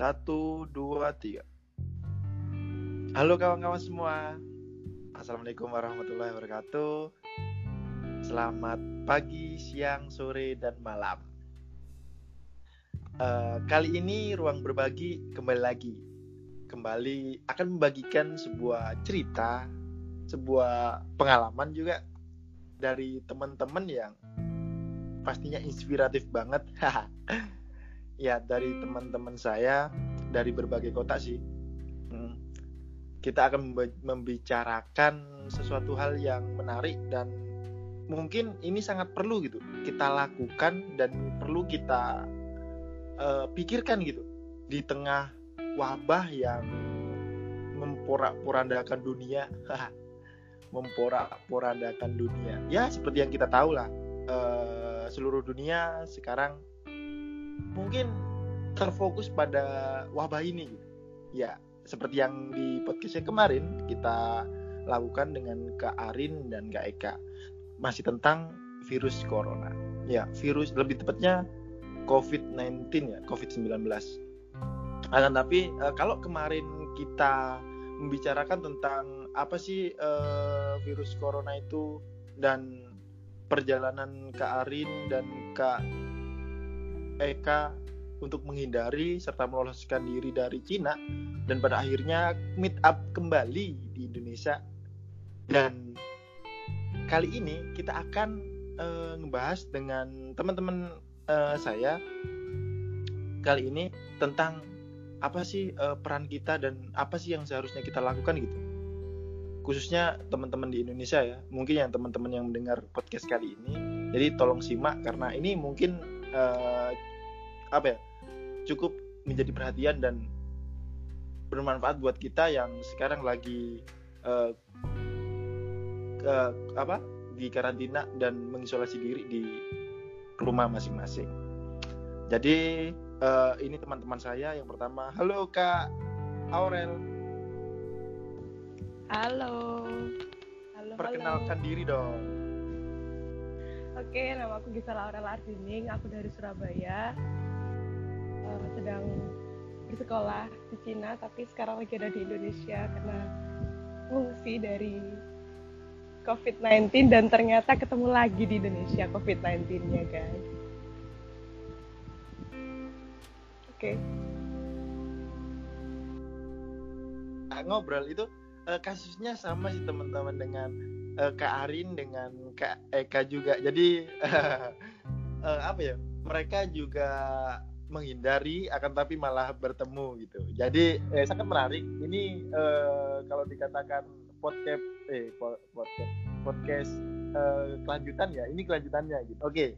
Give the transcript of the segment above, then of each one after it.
Satu, dua, tiga. Halo kawan-kawan semua. Assalamualaikum warahmatullahi wabarakatuh. Selamat pagi, siang, sore, dan malam. Uh, kali ini ruang berbagi kembali lagi. Kembali akan membagikan sebuah cerita, sebuah pengalaman juga dari teman-teman yang pastinya inspiratif banget. ya dari teman-teman saya dari berbagai kota sih. Kita akan membicarakan sesuatu hal yang menarik dan mungkin ini sangat perlu gitu kita lakukan dan perlu kita uh, pikirkan gitu di tengah wabah yang memporak-porandakan dunia. Memporak-porandakan dunia. Ya seperti yang kita tahu lah uh, seluruh dunia sekarang mungkin terfokus pada wabah ini gitu ya seperti yang di podcastnya kemarin kita lakukan dengan Kak Arin dan Kak Eka masih tentang virus corona. Ya, virus lebih tepatnya COVID-19 ya, COVID-19. Akan tapi uh, kalau kemarin kita membicarakan tentang apa sih uh, virus corona itu dan perjalanan Kak Arin dan Kak Eka untuk menghindari serta meloloskan diri dari Cina dan pada akhirnya meet up kembali di Indonesia. Dan kali ini kita akan uh, ngebahas dengan teman-teman uh, saya kali ini tentang apa sih uh, peran kita dan apa sih yang seharusnya kita lakukan gitu. Khususnya teman-teman di Indonesia ya mungkin yang teman-teman yang mendengar podcast kali ini. Jadi tolong simak karena ini mungkin uh, apa ya cukup menjadi perhatian dan bermanfaat buat kita yang sekarang lagi uh, ke apa di karantina dan mengisolasi diri di rumah masing-masing. Jadi uh, ini teman-teman saya yang pertama, halo Kak Aurel. Halo. Halo. Perkenalkan halo. diri dong. Oke, nama aku Gisela Aurel Ardining, aku dari Surabaya uh, sedang bersekolah di Cina tapi sekarang lagi ada di Indonesia karena fungsi dari COVID-19 dan ternyata ketemu lagi di Indonesia COVID-19-nya guys. Oke. Okay. Ngobrol itu uh, kasusnya sama sih teman-teman dengan uh, Kak Arin dengan Kak Eka juga. Jadi uh, uh, apa ya? Mereka juga menghindari akan tapi malah bertemu gitu. Jadi eh, sangat menarik. Ini eh, kalau dikatakan podcast eh podcast podcast eh, kelanjutan ya. Ini kelanjutannya gitu. Oke. Okay.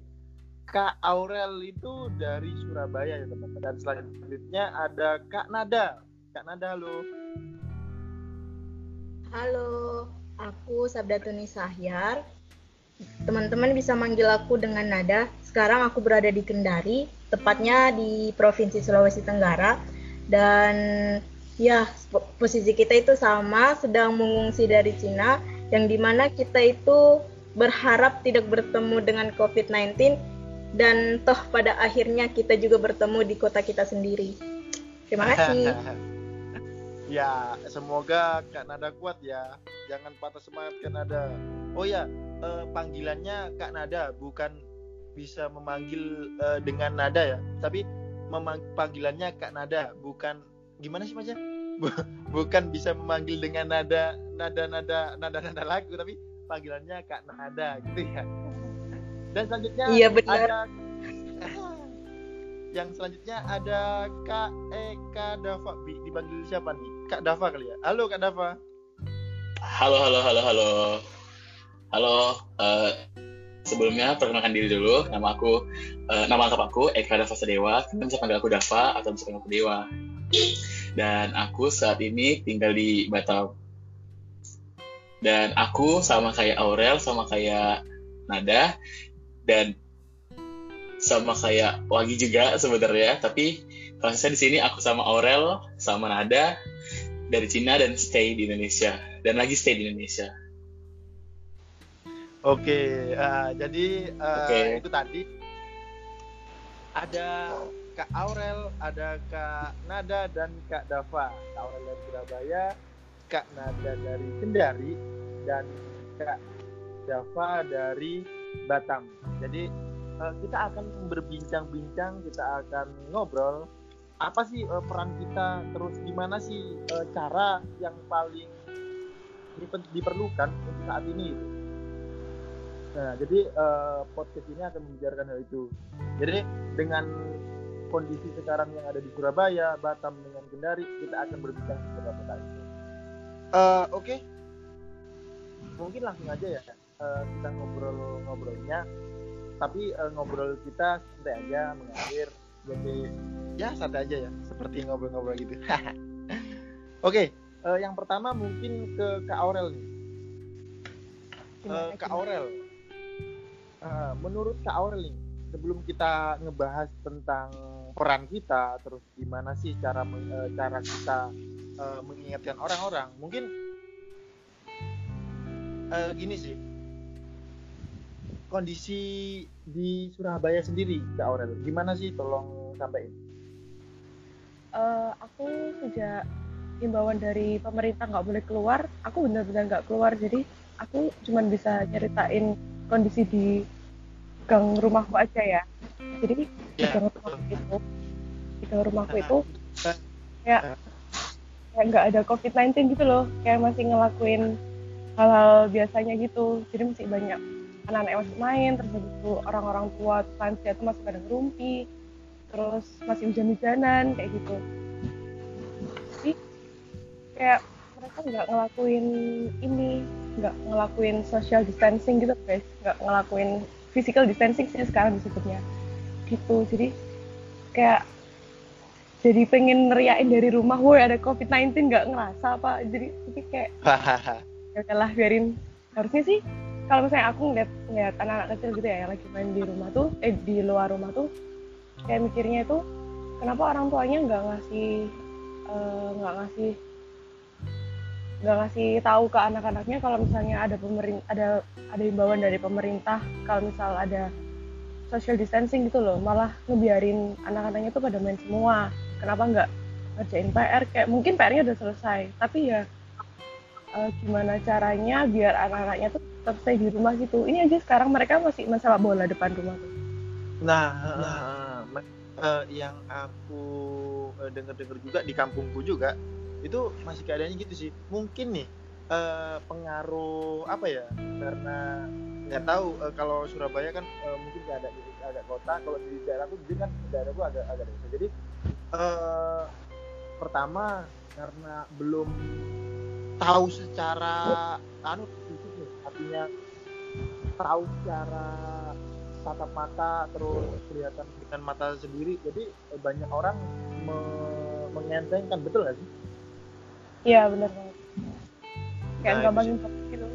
Kak Aurel itu dari Surabaya ya teman-teman. Dan selanjutnya ada Kak Nada. Kak Nada halo. Halo, aku Sabdatuni Sahyar. Teman-teman bisa manggil aku dengan Nada. Sekarang aku berada di Kendari, tepatnya di Provinsi Sulawesi Tenggara dan ya posisi kita itu sama sedang mengungsi dari Cina yang di mana kita itu berharap tidak bertemu dengan COVID-19 dan toh pada akhirnya kita juga bertemu di kota kita sendiri. Terima kasih. ya, semoga Kak Nada kuat ya. Jangan patah semangat Kak Nada. Oh ya, eh, panggilannya Kak Nada bukan bisa memanggil uh, dengan nada ya tapi panggilannya kak nada bukan gimana sih macam bukan bisa memanggil dengan nada nada nada nada nada lagu tapi panggilannya kak nada gitu ya. Dan selanjutnya iya benar. ada yang selanjutnya ada kak Eka Dava. Dipanggil siapa nih? Kak Dava kali ya? Halo kak Dava. Halo halo halo halo halo uh, sebelumnya perkenalkan diri dulu. Nama aku, uh, nama lengkap aku Eka Dava Sadewa. Kalian bisa panggil aku Dava atau bisa panggil aku Dewa. Dan aku saat ini tinggal di Batam. Dan aku sama kayak Aurel, sama kayak Nada, dan sama kayak Wagi juga sebenarnya. Tapi prosesnya di sini aku sama Aurel, sama Nada dari Cina dan stay di Indonesia. Dan lagi stay di Indonesia. Oke, uh, jadi uh, okay. itu tadi ada Kak Aurel, ada Kak Nada dan Kak Dava. Kak Aurel dari Surabaya, Kak Nada dari Kendari, dan Kak Dava dari Batam. Jadi uh, kita akan berbincang-bincang, kita akan ngobrol apa sih uh, peran kita, terus gimana sih uh, cara yang paling diperlukan untuk saat ini. Gitu. Nah, jadi uh, podcast ini akan membicarakan hal itu. Jadi dengan kondisi sekarang yang ada di Surabaya, Batam dengan Kendari, kita akan berbincang beberapa kali. Uh, Oke, okay. mungkin langsung aja ya uh, kita ngobrol-ngobrolnya. Tapi uh, ngobrol kita santai aja, mengalir. Jadi ya santai aja ya, seperti ngobrol-ngobrol gitu. Oke, okay. uh, yang pertama mungkin ke Kak Aurel nih. Uh, Kak Aurel, uh, menurut Kak Aurel nih, sebelum kita ngebahas tentang peran kita, terus gimana sih cara uh, cara kita uh, mengingatkan orang-orang, mungkin uh, gini sih, kondisi di Surabaya sendiri, Kak Aurel, gimana sih? Tolong sampaikan. Uh, aku sejak himbauan dari pemerintah nggak boleh keluar, aku benar-benar nggak keluar, jadi aku cuma bisa nyeritain kondisi di gang rumahku aja ya. Jadi ya. di gang rumahku itu di gang rumahku itu kayak kayak nggak ada covid 19 gitu loh. Kayak masih ngelakuin hal-hal biasanya gitu. Jadi masih banyak anak-anak yang masih main terus itu orang-orang tua lansia itu masih pada ngerumpi. Terus masih hujan-hujanan kayak gitu. Jadi kayak mereka nggak ngelakuin ini nggak ngelakuin social distancing gitu guys. Nggak ngelakuin physical distancing sih sekarang disebutnya. Gitu. Jadi kayak jadi pengen ngeriain dari rumah woi ada covid 19 nggak ngerasa apa jadi jadi kayak ya udahlah biarin. Harusnya sih kalau misalnya aku ngeliat ngeliat anak-anak kecil gitu ya yang lagi main di rumah tuh eh di luar rumah tuh kayak mikirnya itu kenapa orang tuanya nggak ngasih eh, nggak uh, ngasih nggak ngasih tahu ke anak-anaknya kalau misalnya ada pemerintah ada ada himbauan dari pemerintah kalau misal ada social distancing gitu loh malah ngebiarin anak-anaknya tuh pada main semua. Kenapa nggak ngerjain PR kayak mungkin PR-nya udah selesai tapi ya uh, gimana caranya biar anak-anaknya tuh tetap stay di rumah gitu? Ini aja sekarang mereka masih masalah bola depan rumah tuh. Nah, nah uh, yang aku uh, dengar-dengar juga di kampungku juga itu masih keadaannya gitu sih. Mungkin nih uh, pengaruh apa ya? Karena nggak tahu uh, kalau Surabaya kan uh, mungkin nggak ada agak kota. Kalau di daerahku jadi kan daerahku agak agak desa. Jadi uh, pertama karena belum tahu secara anu fisik nih. Artinya tahu secara tatap mata terus kelihatan dengan mata sendiri. Jadi banyak orang me mengentengkan betul nggak sih Iya benar banget. Kayak nah, gampang gitu.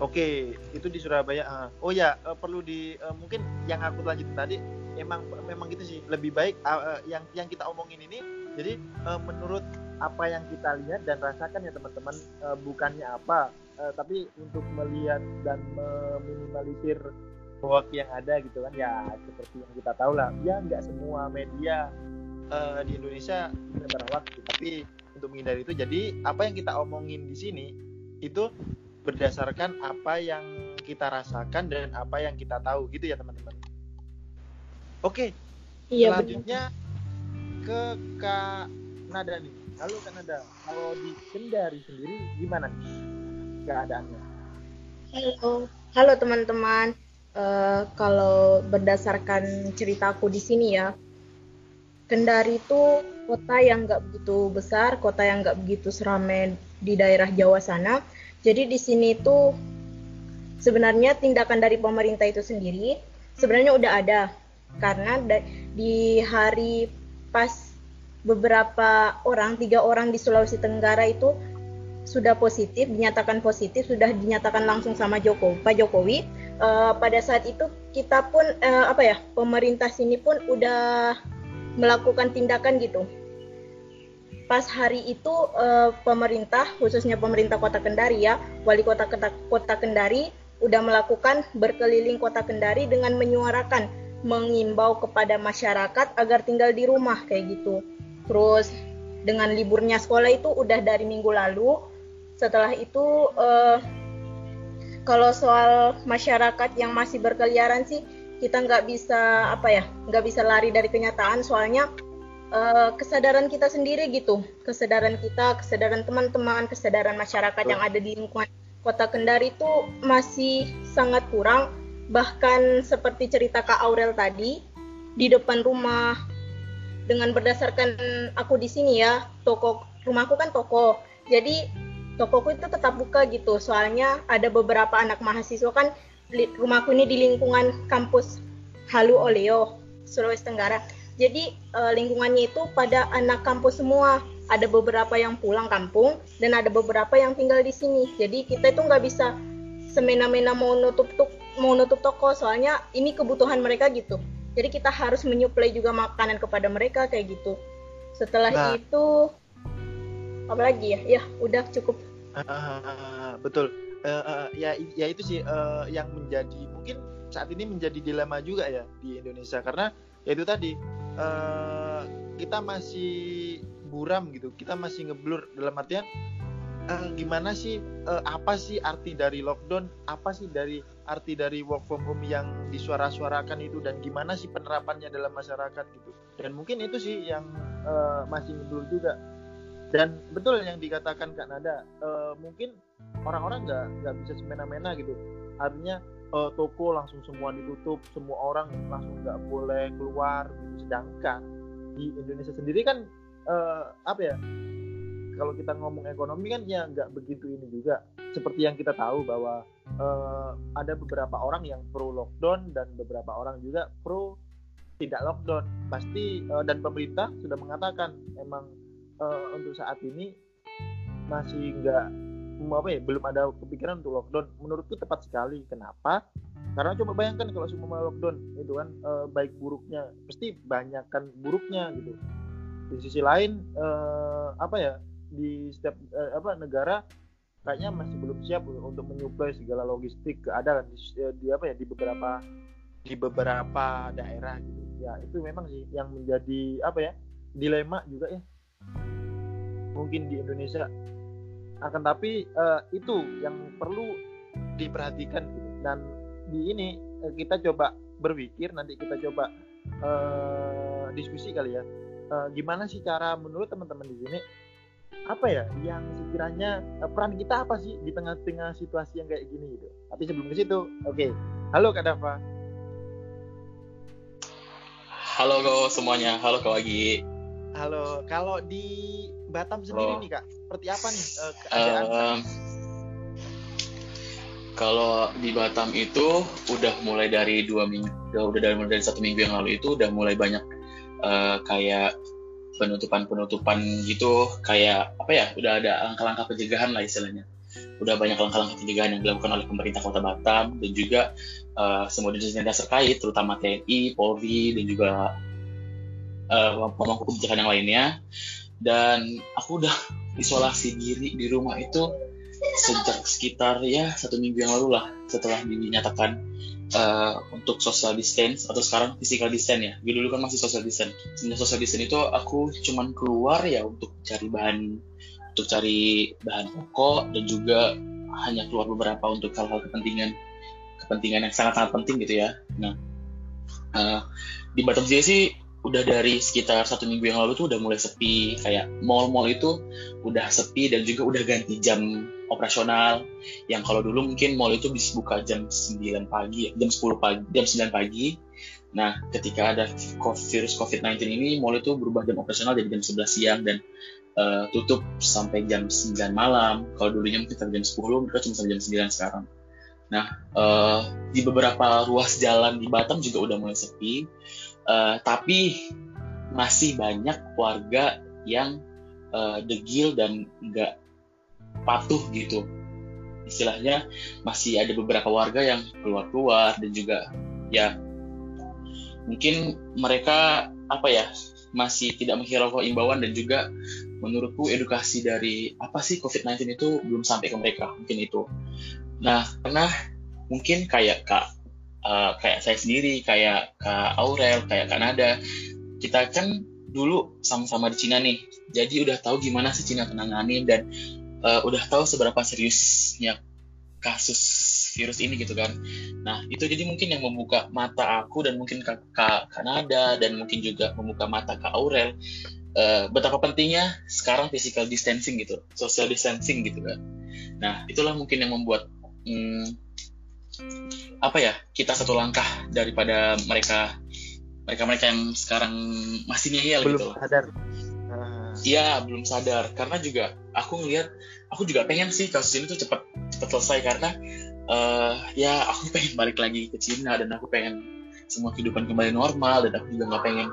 Oke, itu di Surabaya. Uh. Oh ya, uh, perlu di uh, mungkin yang aku lanjutin tadi emang memang gitu sih. Lebih baik uh, uh, yang yang kita omongin ini jadi uh, menurut apa yang kita lihat dan rasakan ya teman-teman uh, bukannya apa, uh, tapi untuk melihat dan meminimalisir hoax yang ada gitu kan ya seperti yang kita tahu lah ya nggak semua media uh, di Indonesia benar hoax tapi untuk menghindari itu. Jadi apa yang kita omongin di sini itu berdasarkan apa yang kita rasakan dan apa yang kita tahu gitu ya teman-teman. Oke. Iya, selanjutnya benar. ke Kak Nada nih. Halo Kak Nada, kalau di Kendari sendiri gimana nih keadaannya? Halo, halo teman-teman. Uh, kalau berdasarkan ceritaku di sini ya, Kendari itu kota yang nggak begitu besar, kota yang nggak begitu seramai di daerah Jawa sana. Jadi di sini itu sebenarnya tindakan dari pemerintah itu sendiri sebenarnya udah ada karena di hari pas beberapa orang, tiga orang di Sulawesi Tenggara itu sudah positif, dinyatakan positif, sudah dinyatakan langsung sama Jokowi, Pak Jokowi. Uh, pada saat itu kita pun uh, apa ya, pemerintah sini pun udah melakukan tindakan gitu. Pas hari itu uh, pemerintah, khususnya pemerintah Kota Kendari ya, wali kota Kota, Kendari udah melakukan berkeliling Kota Kendari dengan menyuarakan mengimbau kepada masyarakat agar tinggal di rumah kayak gitu. Terus dengan liburnya sekolah itu udah dari minggu lalu. Setelah itu uh, kalau soal masyarakat yang masih berkeliaran sih kita nggak bisa apa ya nggak bisa lari dari kenyataan. Soalnya uh, kesadaran kita sendiri gitu. Kesadaran kita kesadaran teman-teman kesadaran masyarakat yang ada di lingkungan kota Kendari itu masih sangat kurang. Bahkan seperti cerita Kak Aurel tadi di depan rumah dengan berdasarkan aku di sini ya toko rumahku kan toko. Jadi tokoku itu tetap buka gitu. Soalnya ada beberapa anak mahasiswa kan rumahku ini di lingkungan kampus Halu Oleo Sulawesi Tenggara jadi uh, lingkungannya itu pada anak kampus semua. Ada beberapa yang pulang kampung dan ada beberapa yang tinggal di sini. Jadi kita itu nggak bisa semena-mena mau nutup tuk, mau nutup toko soalnya ini kebutuhan mereka gitu. Jadi kita harus menyuplai juga makanan kepada mereka kayak gitu. Setelah nah. itu apa lagi ya? Ya udah cukup. Uh, betul. Uh, uh, ya ya itu sih uh, yang menjadi mungkin saat ini menjadi dilema juga ya di Indonesia. Karena ya itu tadi uh, kita masih buram gitu kita masih ngeblur. Dalam artian uh, gimana sih uh, apa sih arti dari lockdown? Apa sih dari arti dari work from home yang disuara-suarakan itu? Dan gimana sih penerapannya dalam masyarakat gitu? Dan mungkin itu sih yang uh, masih ngeblur juga. Dan betul yang dikatakan Kak Nada uh, mungkin orang-orang nggak nggak bisa semena-mena gitu artinya uh, toko langsung semua ditutup, semua orang langsung nggak boleh keluar. Gitu. Sedangkan di Indonesia sendiri kan uh, apa ya? Kalau kita ngomong ekonomi kan ya nggak begitu ini juga. Seperti yang kita tahu bahwa uh, ada beberapa orang yang pro lockdown dan beberapa orang juga pro tidak lockdown. Pasti uh, dan pemerintah sudah mengatakan emang uh, untuk saat ini masih nggak apa ya belum ada kepikiran untuk lockdown. Menurutku tepat sekali. Kenapa? Karena coba bayangkan kalau semua lockdown itu kan e, baik buruknya pasti banyak kan buruknya gitu. Di sisi lain e, apa ya di setiap e, apa negara kayaknya masih belum siap untuk menyuplai segala logistik keadaan di, di apa ya di beberapa di beberapa daerah gitu. Ya itu memang sih yang menjadi apa ya dilema juga ya. Mungkin di Indonesia akan tapi uh, itu yang perlu diperhatikan gitu. Dan di ini uh, kita coba berpikir nanti kita coba uh, diskusi kali ya. Uh, gimana sih cara menurut teman-teman di sini apa ya yang sekiranya uh, peran kita apa sih di tengah-tengah situasi yang kayak gini gitu? Tapi sebelum ke situ oke. Okay. halo kak Dava. Halo kau semuanya. Halo kak Wagi. Halo kalau di Batam sendiri halo. nih kak seperti apa nih uh, keadaan? Uh, kalau di Batam itu udah mulai dari dua minggu, udah dari mulai dari satu minggu yang lalu itu udah mulai banyak uh, kayak penutupan-penutupan gitu, kayak apa ya? Udah ada langkah-langkah pencegahan lah istilahnya. Udah banyak langkah-langkah pencegahan yang dilakukan oleh pemerintah Kota Batam dan juga uh, semua dinas terkait, terutama TNI, Polri dan juga uh, pemangku kebijakan yang lainnya. Dan aku udah isolasi diri di rumah itu sejak sekitar ya satu minggu yang lalu lah setelah dinyatakan uh, untuk social distance atau sekarang physical distance ya. Dulu kan masih social distance. Semenjak social distance itu aku cuman keluar ya untuk cari bahan untuk cari bahan pokok dan juga hanya keluar beberapa untuk hal-hal kepentingan kepentingan yang sangat-sangat penting gitu ya. Nah, uh, di Batam sendiri sih udah dari sekitar satu minggu yang lalu tuh udah mulai sepi. Kayak mall-mall itu udah sepi dan juga udah ganti jam operasional. Yang kalau dulu mungkin mall itu bisa buka jam 9 pagi jam 10 pagi jam 9 pagi. Nah ketika ada virus COVID-19 ini mall itu berubah jam operasional jadi jam 11 siang dan uh, tutup sampai jam 9 malam. Kalau dulunya mungkin sampai jam 10 mereka cuma sampai jam 9 sekarang. Nah uh, di beberapa ruas jalan di Batam juga udah mulai sepi uh, tapi masih banyak warga yang uh, degil dan nggak patuh gitu. Istilahnya masih ada beberapa warga yang keluar-keluar dan juga ya mungkin mereka apa ya masih tidak menghiraukan imbauan dan juga menurutku edukasi dari apa sih COVID-19 itu belum sampai ke mereka mungkin itu. Nah karena mungkin kayak kak uh, kayak saya sendiri, kayak Kak Aurel, kayak Kak Nada, kita kan dulu sama-sama di Cina nih, jadi udah tahu gimana sih Cina menangani dan uh, udah tahu seberapa seriusnya kasus virus ini gitu kan. Nah itu jadi mungkin yang membuka mata aku dan mungkin Kak, Kak Nada dan mungkin juga membuka mata Kak Aurel uh, betapa pentingnya sekarang physical distancing gitu, social distancing gitu kan. Nah itulah mungkin yang membuat hmm, apa ya kita satu langkah daripada mereka mereka mereka yang sekarang masih nihil belum gitu sadar. Iya belum sadar. Karena juga aku ngelihat aku juga pengen sih kasus ini tuh cepat cepat selesai karena uh, ya aku pengen balik lagi ke Cina dan aku pengen semua kehidupan kembali normal dan aku juga nggak pengen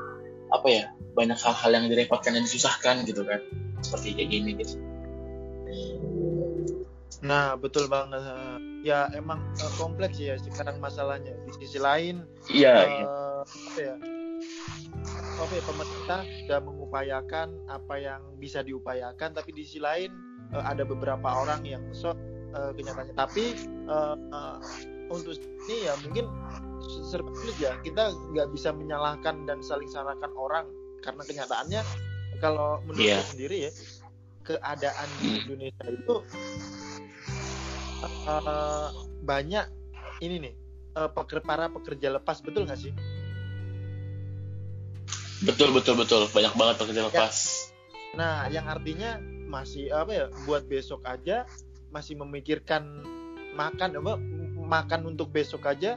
apa ya banyak hal-hal yang direpotkan dan disusahkan gitu kan. Seperti kayak gini gitu. Nah, betul banget. Ya emang uh, kompleks ya sekarang masalahnya. Di sisi lain, Iya. uh, iya. apa ya? Oke, pemerintah sudah mengupayakan apa yang bisa diupayakan, tapi di sisi lain uh, ada beberapa orang yang sok uh, kenyataannya. Tapi uh, uh, untuk ini ya mungkin serba sulit ya. Kita nggak bisa menyalahkan dan saling salahkan orang karena kenyataannya kalau menurut saya sendiri ya keadaan di Indonesia itu uh, banyak ini nih uh, peker, para pekerja lepas betul nggak sih? Betul betul betul banyak banget pekerja Ya. lepas. Nah, yang artinya masih apa ya buat besok aja masih memikirkan makan apa makan untuk besok aja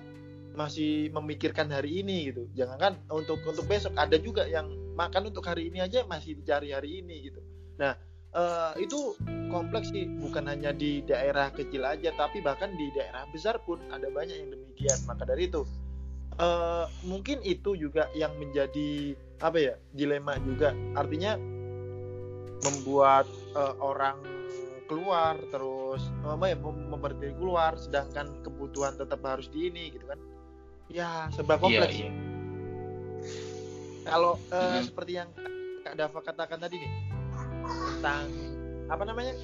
masih memikirkan hari ini gitu. Jangan kan untuk untuk besok ada juga yang makan untuk hari ini aja masih dicari hari ini gitu. Nah, eh, itu kompleks sih bukan hanya di daerah kecil aja tapi bahkan di daerah besar pun ada banyak yang demikian. Maka dari itu eh, mungkin itu juga yang menjadi apa ya dilema juga. Artinya membuat eh, orang keluar terus apa ya mem- memberhenti keluar sedangkan kebutuhan tetap harus di ini gitu kan ya serba Iya kompleks iya. kalau eh, Mhm. seperti yang Kak Dava katakan tadi nih tentang apa namanya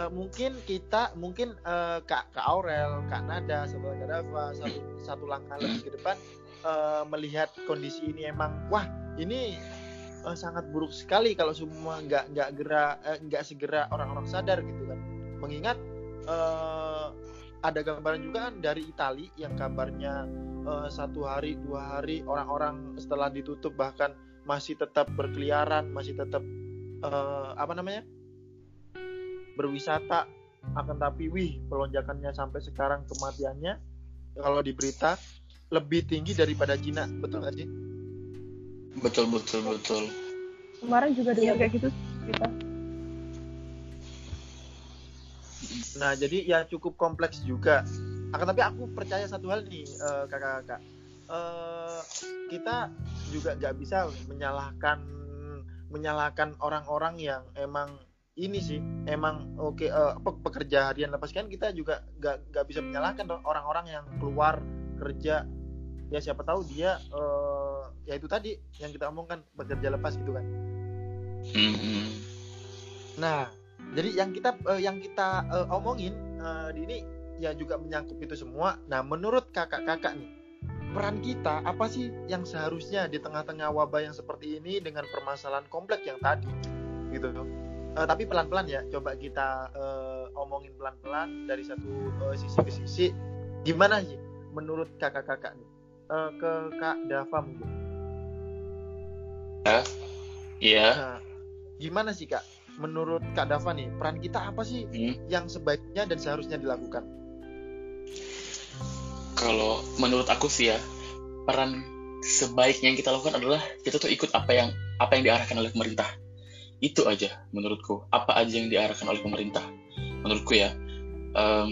eh, mungkin kita mungkin eh, Kak Kak Aurel Kak Nada Kak Dava satu satu langkah lebih ke depan eh, melihat kondisi ini emang wah ini eh, sangat buruk sekali kalau semua nggak nggak gera eh, nggak segera orang-orang sadar gitu kan. Mengingat eh, ada gambaran juga kan dari Itali yang kabarnya eh, satu hari dua hari orang-orang setelah ditutup bahkan masih tetap berkeliaran masih tetap eh, apa namanya berwisata akan tapi wih pelonjakannya sampai sekarang kematiannya kalau di berita lebih tinggi daripada Cina betul nggak sih Betul betul betul. Kemarin juga dengar Iya. kayak gitu kita. Nah, jadi ya cukup kompleks juga. Akan tapi aku percaya satu hal nih, eh, kakak-kakak. Eh, kita juga nggak bisa menyalahkan menyalahkan orang-orang yang emang ini sih, emang oke eh, pe- pekerja harian lepas kan kita juga nggak nggak bisa menyalahkan orang-orang yang keluar kerja ya siapa tahu dia eh, ya itu tadi yang kita omongkan bekerja lepas gitu kan. Mhm. Nah, jadi yang kita eh, yang kita eh, omongin eh, di ini ya juga menyangkut itu semua. Nah, menurut kakak-kakak nih, peran kita apa sih yang seharusnya di tengah-tengah wabah yang seperti ini dengan permasalahan kompleks yang tadi, gitu. Eh, tapi pelan-pelan ya, coba kita eh, omongin pelan-pelan dari satu eh, sisi ke sisi. Gimana sih menurut kakak-kakak nih? Eh, ke Kak Dava mungkin. Iya. Nah, gimana sih Kak? Menurut Kak Dava nih, peran kita apa sih Hmm. yang sebaiknya dan seharusnya dilakukan. Kalau menurut aku sih ya, peran sebaiknya yang kita lakukan adalah kita tuh ikut apa yang apa yang diarahkan oleh pemerintah. Itu aja menurutku. Apa aja yang diarahkan oleh pemerintah. Menurutku ya. Em,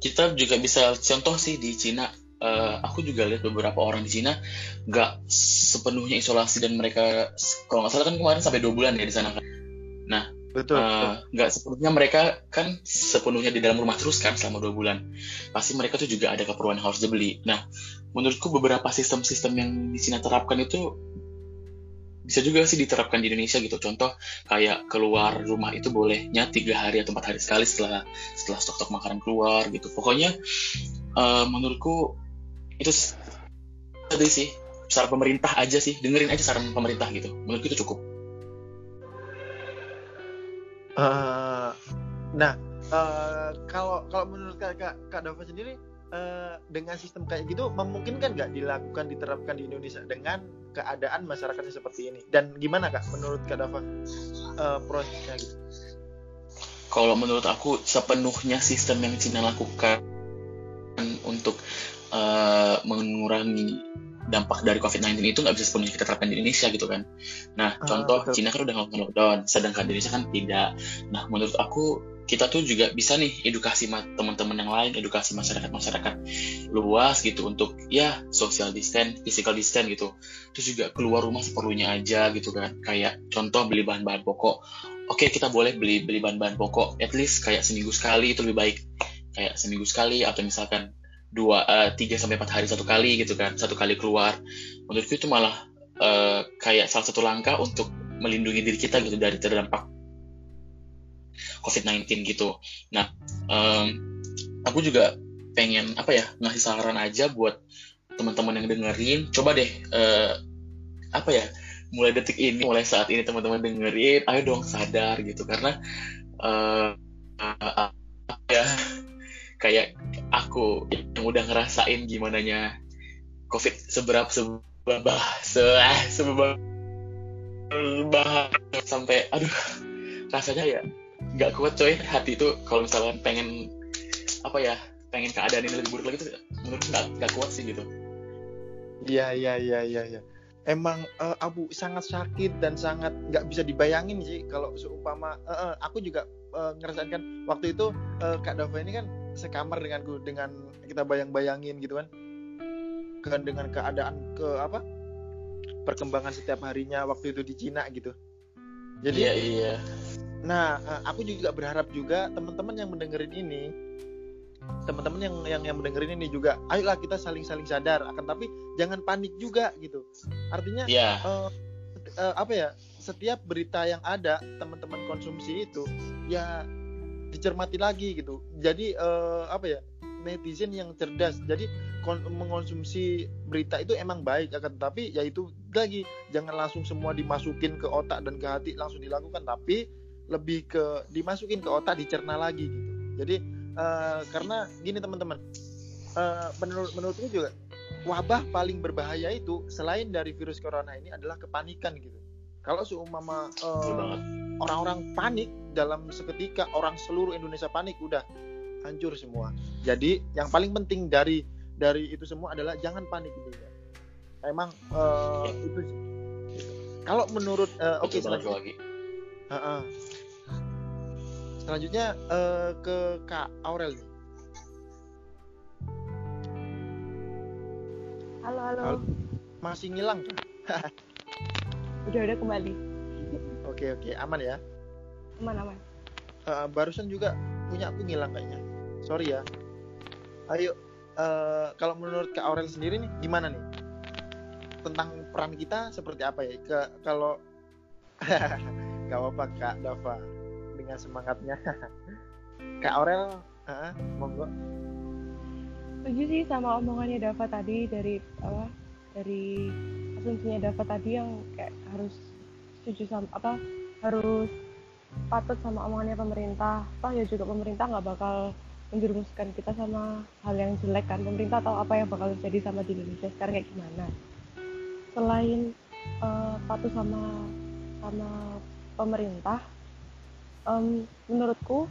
kita juga bisa contoh sih di Cina. eh, aku juga lihat beberapa orang di Cina nggak sepenuhnya isolasi dan mereka kalau nggak salah kan kemarin sampai dua bulan ya di sana kan. Betul. Eh, nggak sepenuhnya mereka kan sepenuhnya di dalam rumah terus kan selama dua bulan. Pasti mereka tuh juga ada keperluan harus dibeli. Nah menurutku beberapa sistem-sistem yang di Cina terapkan itu bisa juga sih diterapkan di Indonesia gitu. Contoh kayak keluar rumah itu bolehnya tiga hari atau empat hari sekali setelah setelah stok-stok makanan keluar gitu. Pokoknya eh, menurutku itu tadi sih saran pemerintah aja sih. Dengerin aja saran pemerintah gitu. Menurut itu cukup Eh, nah eh, kalau kalau menurut kak kak, kak Dava sendiri eh, dengan sistem kayak gitu memungkinkan nggak dilakukan diterapkan di Indonesia dengan keadaan masyarakatnya seperti ini? Dan gimana kak menurut kak Dava eh, prosesnya gitu? Kalau menurut aku sepenuhnya sistem yang Cina lakukan untuk eh, mengurangi dampak dari COVID-19 itu nggak bisa sepenuhnya kita terapkan di Indonesia gitu kan. Nah, Ah, contoh betul. Cina kan udah ngelakuin lockdown, sedangkan di Indonesia kan tidak. Nah, menurut aku kita tuh juga bisa nih edukasi ma- teman-teman yang lain, edukasi masyarakat-masyarakat luas gitu untuk ya social distance, physical distance gitu. Terus juga keluar rumah seperlunya aja gitu kan. Kayak contoh beli bahan-bahan pokok. Oke, kita boleh beli beli bahan-bahan pokok at least kayak seminggu sekali itu lebih baik. Kayak seminggu sekali atau misalkan dua eh, tiga sampai empat hari satu kali gitu kan satu kali keluar. Menurutku itu malah eh, kayak salah satu langkah untuk melindungi diri kita gitu dari terdampak COVID-19 gitu. Nah em, aku juga pengen apa ya ngasih saran aja buat teman-teman yang dengerin. Coba deh eh, apa ya mulai detik ini mulai saat ini teman-teman dengerin ayo dong sadar gitu. Karena eh, eh, apa ya kayak aku yang udah ngerasain gimana nya covid seberapa seberapa se eh, seberapa sampai aduh rasanya ya nggak kuat coy hati itu kalau misalkan pengen apa ya pengen keadaan ini lebih buruk lagi tuh menurut nggak nggak kuat sih gitu Iya iya iya iya. iya. Emang eh, Abu sangat sakit dan sangat nggak bisa dibayangin sih kalau seumpama eh, aku juga eh, ngerasain kan waktu itu eh, Kak Dava ini kan sekamar denganku dengan kita bayang-bayangin gitu kan kan dengan keadaan ke apa perkembangan setiap harinya waktu itu di Cina gitu. Jadi iya iya Nah, eh, aku juga berharap juga teman-teman yang mendengarin ini, teman-teman yang yang yang mendengarin ini juga, ayolah kita saling-saling sadar. Akan tapi jangan panik juga gitu. Artinya iya eh, eh, apa ya? Setiap berita yang ada teman-teman konsumsi itu ya dicermati lagi gitu. Jadi eh, apa ya? Netizen yang cerdas. Jadi mengonsumsi berita itu emang baik akan tapi ya itu lagi jangan langsung semua dimasukin ke otak dan ke hati langsung dilakukan tapi lebih ke dimasukin ke otak dicerna lagi gitu jadi eh, karena gini teman-teman eh, menurut menurutku juga wabah paling berbahaya itu selain dari virus corona ini adalah kepanikan gitu kalau seumpama banget orang-orang panik dalam seketika orang seluruh Indonesia panik udah hancur semua jadi yang paling penting dari dari itu semua adalah jangan panik gitu ya emang eh, itu sih kalau menurut eh, oke banget selanjutnya lagi Heeh. Selanjutnya eh, ke Kak Aurel nih. Halo, halo. Halo. Masih ngilang kan? Udah, udah kembali. Oke oke aman ya. Aman, aman. Eh, barusan juga punya aku ngilang kayaknya. Sorry ya. Ayo eh, kalau menurut Kak Aurel sendiri nih gimana nih? Tentang peran kita seperti apa ya? Ke kalau Gak apa Kak Dava dengan semangatnya. Kak Aurel, heeh, monggo. Setuju sih sama omongannya Dava tadi dari apa? Dari asumsinya Dava tadi yang kayak harus setuju sama apa? Harus patut sama omongannya pemerintah. Toh ya juga pemerintah nggak bakal menjerumuskan kita sama hal yang jelek kan. Pemerintah tahu apa yang bakal terjadi sama di Indonesia sekarang kayak gimana. Selain eh, patuh sama sama pemerintah, em, menurutku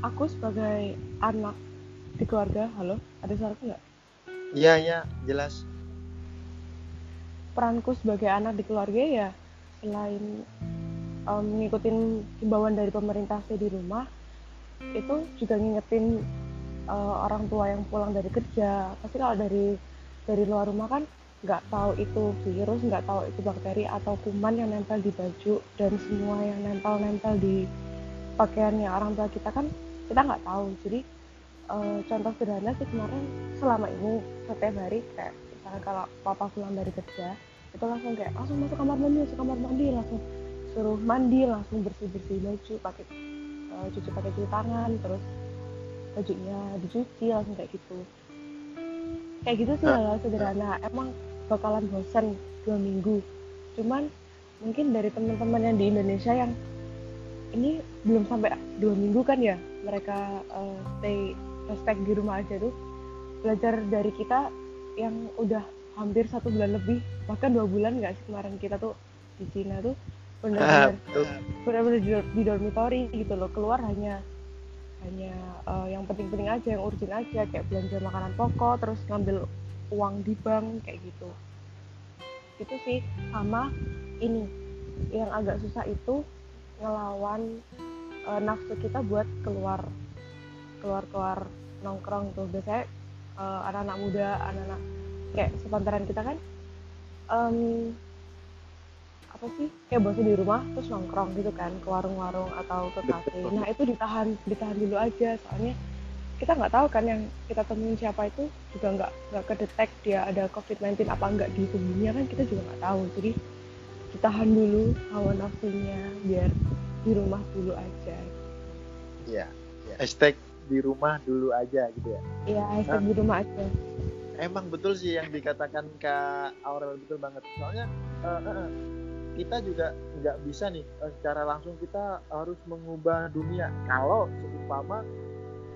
aku sebagai anak di keluarga, halo, ada suaraku nggak? Iya iya jelas. Peranku sebagai anak di keluarga ya selain em, ngikutin himbauan dari pemerintah di rumah, itu juga ngingetin eh, orang tua yang pulang dari kerja. Pasti kalau dari dari luar rumah kan nggak tahu itu virus, nggak tahu itu bakteri atau kuman yang nempel di baju dan semua yang nempel-nempel di pakaiannya orang tua kita kan kita nggak tahu. Jadi eh, contoh sederhana sih kemarin selama ini setiap hari kayak misalnya kalau papa pulang dari kerja itu langsung kayak langsung masuk kamar mandi masuk kamar mandi langsung suruh mandi langsung bersih bersih baju pakai eh, cuci pakai cuci tangan terus bajunya dicuci langsung kayak gitu. Kayak gitu sih hal sederhana. Emang bakalan bosan dua minggu. Cuman mungkin dari teman-teman yang di Indonesia yang ini belum sampai dua minggu kan ya mereka uh, stay stay di rumah aja tuh. Belajar dari kita yang udah hampir satu bulan lebih bahkan dua bulan nggak sih kemarin kita tuh di Cina tuh benar-benar benar-benar di, di dormitory gitu loh keluar hanya hanya uh, yang penting-penting aja yang urgent aja kayak belanja makanan pokok terus ngambil uang di bank kayak gitu. Itu sih sama ini yang agak susah itu ngelawan uh, nafsu kita buat keluar keluar keluar nongkrong tuh. Biasanya uh, anak-anak muda anak-anak kayak sepantaran kita kan um, apa sih kayak bosan di rumah terus nongkrong gitu kan ke warung-warung atau ke kafe. Nah itu ditahan ditahan dulu aja soalnya kita nggak tahu kan yang kita temuin siapa itu juga nggak nggak kedetek dia ada covid-19 apa enggak di tubuhnya kan kita juga nggak tahu. Jadi ditahan dulu hawa nafsunya biar di rumah dulu aja. Iya ya. hashtag di rumah dulu aja gitu ya? Iya hashtag nah, di rumah aja. emang betul sih yang dikatakan kak Aurel betul banget. Soalnya uh, uh, kita juga nggak bisa nih uh, secara langsung kita harus mengubah dunia. Kalau seumpama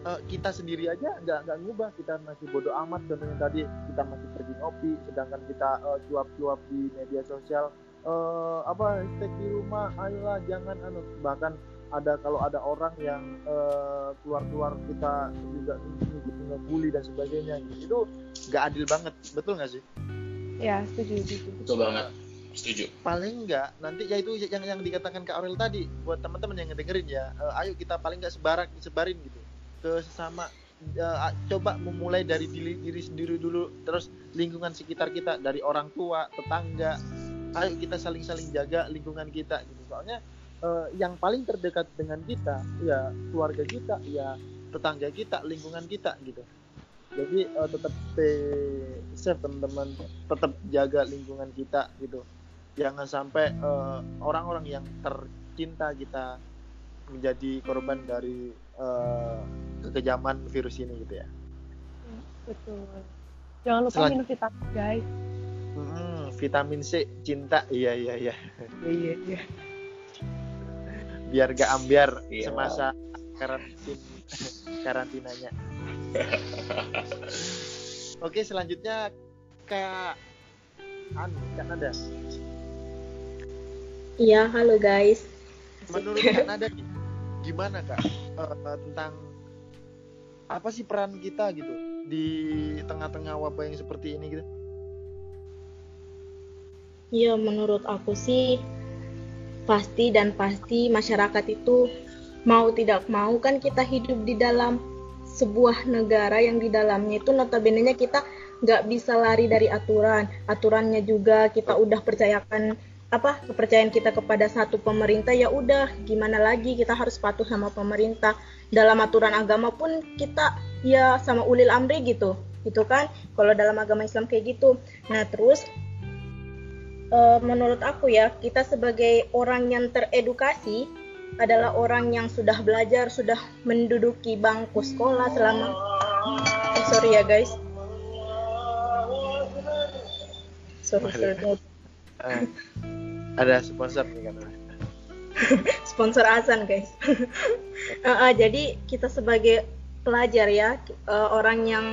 uh, kita sendiri aja nggak nggak ngubah. Kita masih bodoh amat contohnya tadi kita masih pergi ngopi sedangkan kita uh, cuap-cuap di media sosial uh, apa stay di rumah ayolah jangan anu. Bahkan ada kalau ada orang yang uh, keluar-keluar kita juga gitu ngebully dan sebagainya itu nggak adil banget betul nggak sih? Ya setuju setuju. Betul banget. Setuju. Paling nggak nanti ya itu yang yang dikatakan kak Aurel tadi buat teman-teman yang ngedengerin ya uh, ayo kita paling nggak sebarak sebarin gitu. Ke sesama uh, coba memulai dari diri, diri sendiri dulu terus lingkungan sekitar kita dari orang tua tetangga. Ayo kita saling-saling jaga lingkungan kita gitu. Soalnya uh, yang paling terdekat dengan kita ya keluarga kita ya tetangga kita lingkungan kita gitu. Jadi uh, tetap stay safe teman-teman. Tetap jaga lingkungan kita gitu. Jangan sampai orang orang-orang yang tercinta kita menjadi korban dari uh, kekejaman virus ini gitu ya. Betul. Jangan lupa minum vitamin guys. Hmm, vitamin C cinta. Iya iya. Iya iya iya biar gak ambiar iya. semasa karantin karantinanya. Oke selanjutnya anu kan ada iya halo guys. Menurut kan ada gimana kak? Uh, tentang apa sih peran kita gitu di tengah-tengah wabah yang seperti ini gitu? Ya, menurut aku sih pasti dan pasti masyarakat itu mau tidak mau kan kita hidup di dalam sebuah negara yang di dalamnya itu notabene kita nggak bisa lari dari aturan. Aturannya juga kita udah percayakan apa kepercayaan kita kepada satu pemerintah ya udah gimana lagi kita harus patuh sama pemerintah. Dalam aturan agama pun kita ya sama ulil amri gitu gitu kan. Kalau dalam agama Islam kayak gitu. Nah terus uh, menurut aku ya kita sebagai orang yang teredukasi adalah orang yang sudah belajar sudah menduduki bangku sekolah selama eh, sorry ya guys. Sorry sorry uh, ada sponsor nih kan? Sponsor Azan guys. Uh, uh, jadi kita sebagai pelajar ya uh, orang yang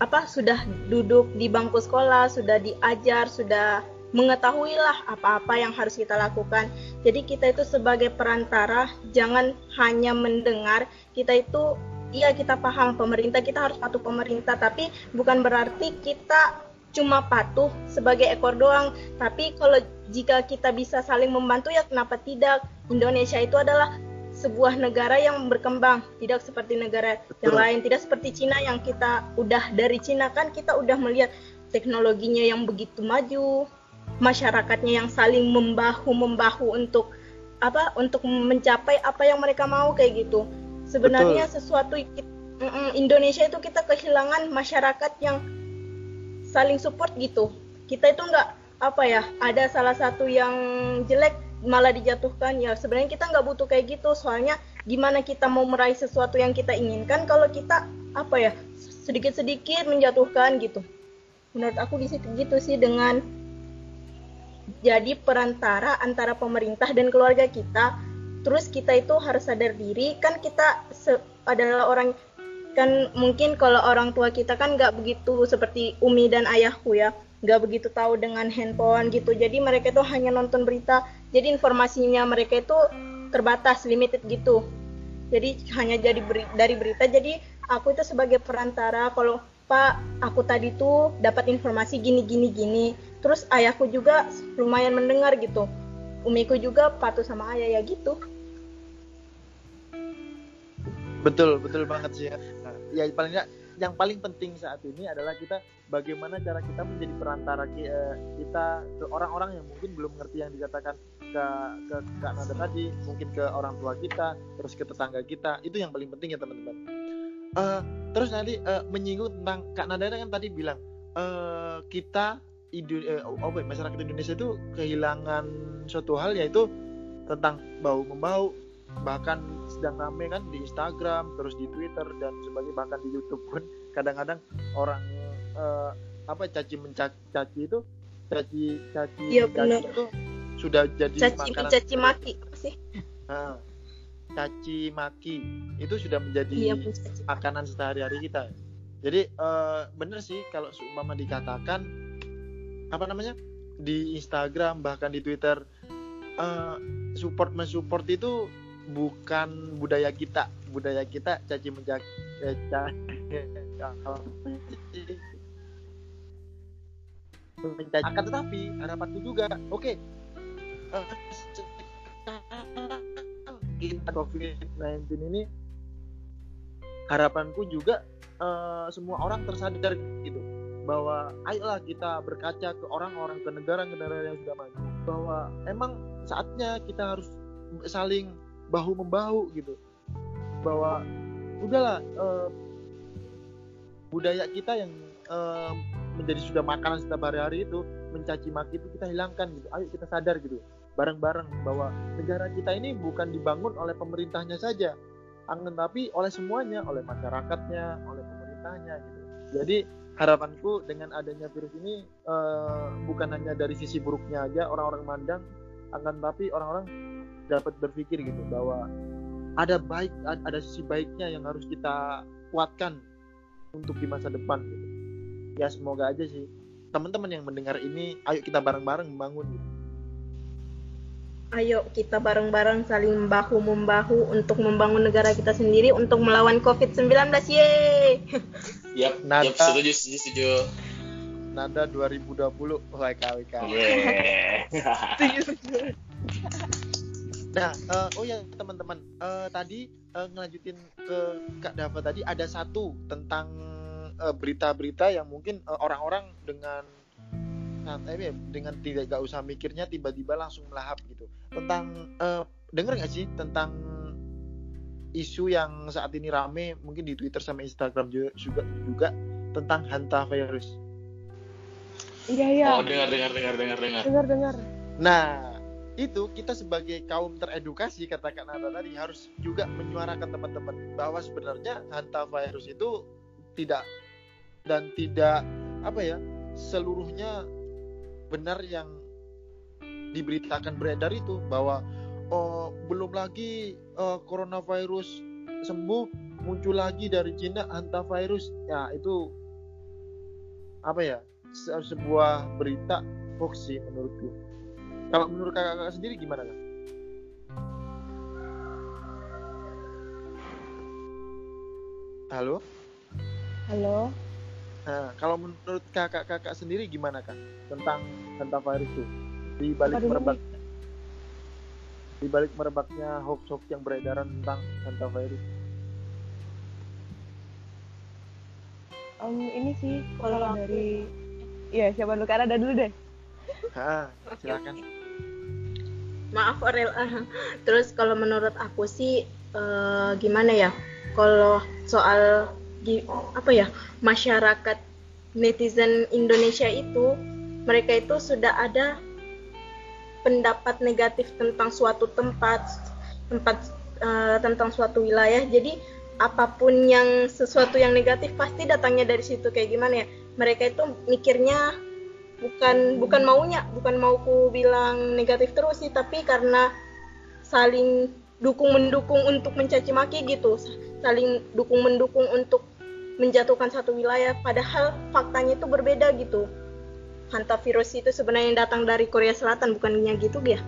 apa sudah duduk di bangku sekolah, sudah diajar, sudah mengetahui lah apa-apa yang harus kita lakukan. Jadi kita itu sebagai perantara jangan hanya mendengar, kita itu iya kita paham pemerintah, kita harus patuh pemerintah, tapi bukan berarti kita cuma patuh sebagai ekor doang. Tapi kalau jika kita bisa saling membantu ya kenapa tidak? Indonesia itu adalah sebuah negara yang berkembang, tidak seperti negara Betul. yang lain, tidak seperti Cina yang kita udah dari Cina kan kita udah melihat teknologinya yang begitu maju, masyarakatnya yang saling membahu membahu untuk apa untuk mencapai apa yang mereka mau kayak gitu. Sebenarnya Betul. sesuatu Indonesia itu kita kehilangan masyarakat yang saling support gitu. Kita itu enggak apa ya, ada salah satu yang jelek malah dijatuhkan. Ya sebenarnya kita nggak butuh kayak gitu. Soalnya gimana kita mau meraih sesuatu yang kita inginkan kalau kita apa ya sedikit-sedikit menjatuhkan gitu. Menurut aku situ gitu sih dengan jadi perantara antara pemerintah dan keluarga kita. Terus kita itu harus sadar diri. Kan kita adalah orang kan mungkin kalau orang tua kita kan nggak begitu seperti Umi dan ayahku ya. Nggak begitu tahu dengan handphone gitu. Jadi mereka itu hanya nonton berita jadi informasinya mereka itu terbatas limited gitu. Jadi hanya jadi beri, dari berita. Jadi aku itu sebagai perantara kalau Pak aku tadi tuh dapat informasi gini gini gini. Terus ayahku juga lumayan mendengar gitu. Umiku juga patuh sama ayah ya gitu. Betul betul banget sih ya. Ya paling yang paling penting saat ini adalah kita bagaimana cara kita menjadi perantara eh, kita ke orang-orang yang mungkin belum mengerti yang dikatakan ke ke Kak Nada tadi, mungkin ke orang tua kita, terus ke tetangga kita. Itu yang paling penting ya teman-teman. Uh, terus nanti uh, menyinggung tentang Kak Nada kan tadi bilang uh, kita uh, oh, masyarakat Indonesia itu kehilangan suatu hal yaitu tentang bau membau bahkan sedang rame kan di Instagram terus di Twitter dan sebagainya bahkan di YouTube pun kadang-kadang orang uh, apa caci mencaci itu caci caci ya, mencaci itu sudah jadi caci makanan caci maki sih? Nah, caci maki itu sudah menjadi ya, makanan sehari-hari kita. Jadi uh, bener sih kalau seumpama dikatakan apa namanya di Instagram bahkan di Twitter uh, support mensupport itu bukan budaya kita. Budaya kita caci mencaci eh, mencaci. Akan tetapi harapanku juga. Oke. Okay, kita COVID-19 ini harapanku juga uh, semua orang tersadar gitu. Bahwa ayolah kita berkaca ke orang-orang ke negara-negara yang sudah maju. Bahwa emang saatnya kita harus saling bahu membahu gitu. Bahwa udahlah uh, budaya kita yang uh, menjadi sudah makanan setiap hari-hari itu mencaci maki itu kita hilangkan gitu. Ayo kita sadar gitu bareng-bareng bahwa negara kita ini bukan dibangun oleh pemerintahnya saja akan tapi oleh semuanya oleh masyarakatnya oleh pemerintahnya gitu. Jadi harapanku dengan adanya virus ini uh, bukan hanya dari sisi buruknya aja orang-orang mandang akan tapi orang-orang dapat berpikir gitu bahwa ada baik ada sisi baiknya yang harus kita kuatkan untuk di masa depan gitu. Ya semoga aja sih teman-teman yang mendengar ini ayo kita bareng-bareng membangun gitu. Ayo kita bareng-bareng saling bahu membahu untuk membangun negara kita sendiri untuk melawan COVID-19. Yeay. Yap, Nada, yap, setuju, setuju, setuju. Nada 2020 WKWK. Yeah. Nah, uh, oh ya teman-teman, uh, tadi uh, ngelanjutin ke Kak Dava tadi ada satu tentang berita-berita uh, yang mungkin orang-orang uh, dengan santai ya, dengan tidak gak usah mikirnya tiba-tiba langsung melahap gitu. Tentang uh, denger nggak sih tentang isu yang saat ini rame mungkin di Twitter sama Instagram juga juga, juga tentang hanta virus. Iya iya. Oh dengar dengar dengar dengar dengar. Dengar dengar. Nah itu kita sebagai kaum teredukasi katakan Nada tadi harus juga menyuarakan teman-teman bahwa sebenarnya hantavirus itu tidak dan tidak apa ya seluruhnya benar yang diberitakan beredar itu bahwa oh, belum lagi uh, coronavirus sembuh muncul lagi dari Cina hantavirus. Ya itu apa ya sebuah berita hoax sih menurutku kalau menurut kakak-kakak sendiri gimana kak? Halo? Halo? Nah, kalau menurut kakak-kakak sendiri gimana kak tentang tentang virus itu di balik merebak di balik merebaknya hoax-hoax yang beredaran tentang hantavirus? Um, ini sih kalau dari ya siapa dulu karena ada dulu deh. Ha, silakan maaf Orel terus kalau menurut aku sih uh, gimana ya? Kalau soal apa ya? Masyarakat netizen Indonesia itu mereka itu sudah ada pendapat negatif tentang suatu tempat tempat uh, tentang suatu wilayah. Jadi apa pun yang sesuatu yang negatif pasti datangnya dari situ. Kayak gimana ya? Mereka itu mikirnya bukan bukan maunya bukan mauku bilang negatif terus sih tapi karena saling dukung mendukung untuk mencaci maki gitu. Saling dukung mendukung untuk menjatuhkan satu wilayah padahal faktanya itu berbeda gitu. Hantavirus itu sebenarnya yang datang dari Korea Selatan bukannya gitu ya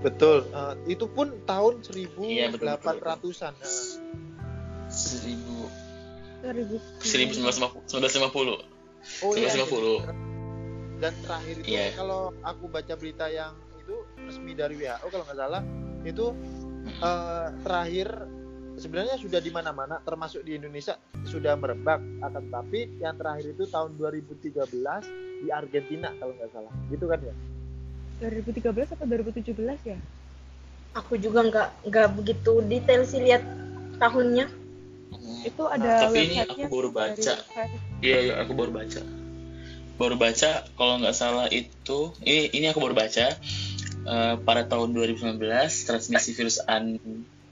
betul. Uh, itu pun tahun 1800-an Iya, betul, betul, betul. Nah, seribu. 2000 1950 oh iya, 1950. Dan terakhir itu Iya. kalau aku baca berita yang itu resmi dari WHO kalau nggak salah itu eh, terakhir sebenarnya sudah di mana-mana termasuk di Indonesia sudah merebak akan tapi yang terakhir itu tahun 2013 di Argentina kalau nggak salah gitu kan ya 2013 atau 2017 ya aku juga nggak nggak begitu detail sih lihat tahunnya Hmm. itu ada Tapi ini aku baru dari baca. Iya, iya, aku baru baca. Baru baca, kalau nggak salah itu, ini ini aku baru baca eh, pada tahun 2019 transmisi virus an,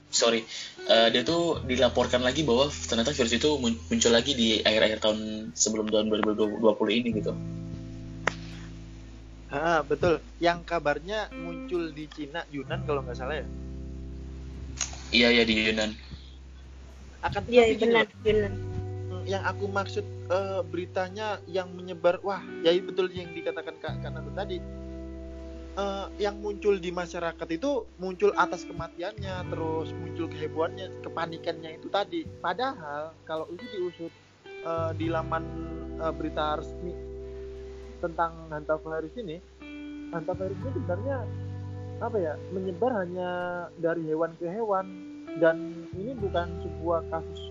sorry, eh, dia tuh dilaporkan lagi bahwa ternyata virus itu mun- muncul lagi di akhir-akhir tahun sebelum tahun 2020 ini gitu. Ah betul yang kabarnya muncul di Cina Yunan kalau nggak salah ya Iya, iya di Yunan. akan iya benar benar yang aku maksud eh, beritanya yang menyebar wah ya betul yang dikatakan kak Nanda tadi. Eh, yang muncul di masyarakat itu muncul atas kematiannya terus muncul kehebohannya kepanikannya itu tadi. Padahal kalau itu diusut eh, di laman eh, berita resmi tentang hantavirus ini hantavirus ini sebenarnya apa ya menyebar hanya dari hewan ke hewan. Dan ini bukan sebuah kasus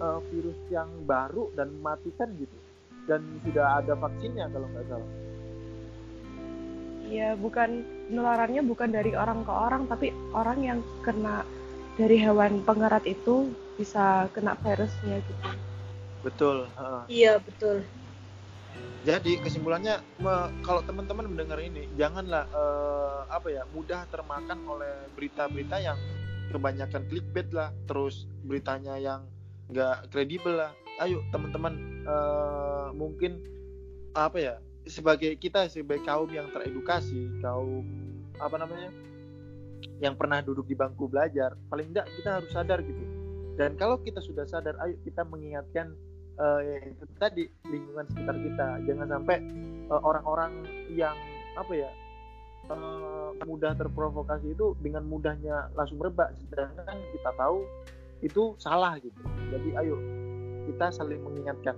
uh, virus yang baru dan mematikan gitu dan sudah ada vaksinnya kalau nggak salah Iya, bukan penularannya bukan dari orang ke orang, tapi orang yang kena dari hewan pengerat itu bisa kena virusnya gitu. betul heeh. iya betul jadi kesimpulannya me- kalau teman-teman mendengar ini janganlah eh, apa ya mudah termakan oleh berita-berita yang kebanyakan clickbait lah terus beritanya yang nggak kredibel lah. Ayo teman-teman eh, mungkin apa ya sebagai kita sebagai kaum yang teredukasi kaum apa namanya yang pernah duduk di bangku belajar paling enggak kita harus sadar gitu. Dan kalau kita sudah sadar ayo kita mengingatkan ya itu tadi lingkungan sekitar kita. Jangan sampai eh, orang-orang yang apa ya eh, mudah terprovokasi itu dengan mudahnya langsung merebak. Sedangkan kita tahu itu salah gitu. Jadi ayo kita saling mengingatkan.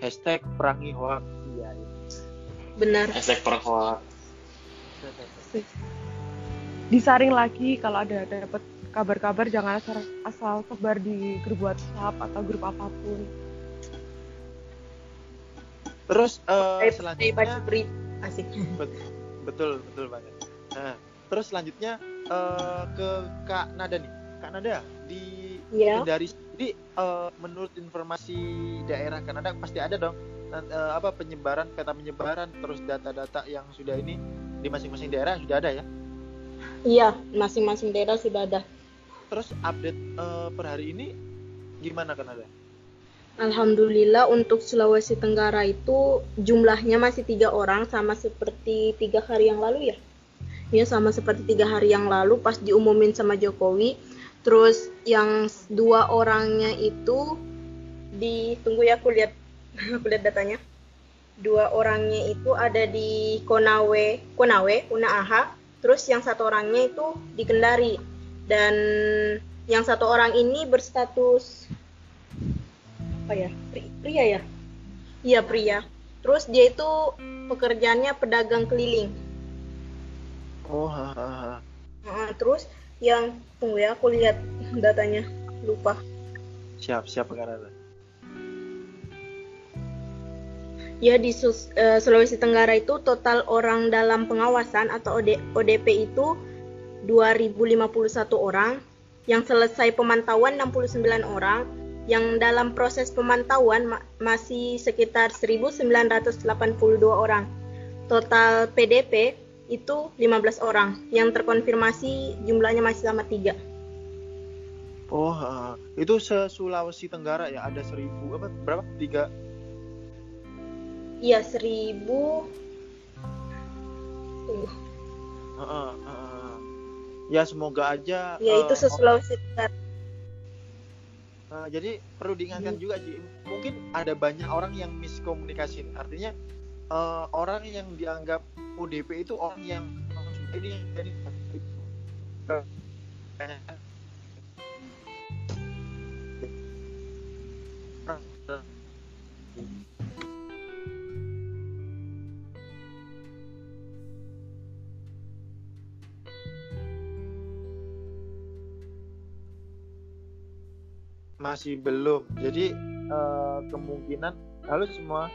Hashtag perangi hoax iya iya. benar. Hashtag perhoak. Disaring lagi kalau ada dapat kabar-kabar jangan asal, asal sebar di grup WhatsApp atau grup apa pun. terus eh, saya baca selanjutnya berita asik. Bet- betul betul banget. Nah terus selanjutnya eh, ke kak Nada nih. Kak Nada di ya dari jadi eh, menurut informasi daerah Kanada pasti ada dong eh, apa penyebaran peta penyebaran terus data-data yang sudah ini di masing-masing daerah sudah ada ya? Iya masing-masing daerah sudah ada. Terus update eh, per hari ini gimana Kanada Alhamdulillah untuk Sulawesi Tenggara itu jumlahnya masih tiga orang sama seperti tiga hari yang lalu ya. Ya sama seperti tiga hari yang lalu pas diumumin sama Jokowi. Terus yang dua orangnya itu ditunggu ya aku lihat aku lihat datanya. Dua orangnya itu ada di Konawe, Konawe, Unaaha. Terus yang satu orangnya itu di Kendari. Dan yang satu orang ini berstatus apa ya Pri- pria ya iya pria terus dia itu pekerjaannya pedagang keliling oh ha, ha, ha. Heeh, terus yang tunggu ya aku lihat datanya. Lupa. Siap siap Kanada ya di Sus- eh, Sulawesi Tenggara itu total orang dalam pengawasan atau OD- ODP itu 2051 orang. Yang selesai pemantauan 69 orang. Yang dalam proses pemantauan ma- masih sekitar 1982 orang. Total PDP itu 15 orang yang terkonfirmasi jumlahnya masih sama tiga Oh, uh, itu se Sulawesi Tenggara ya ada seribu apa berapa tiga? Iya seribu. Tunggu. Uh, uh, uh, ya semoga aja. Ya itu uh, se Sulawesi Tenggara. uh, jadi perlu diingatkan Hmm. juga Ji, mungkin ada banyak orang yang miskomunikasi. Artinya uh, orang yang dianggap ODP itu orang yang ini jadi masih belum. Jadi eh, kemungkinan halo semua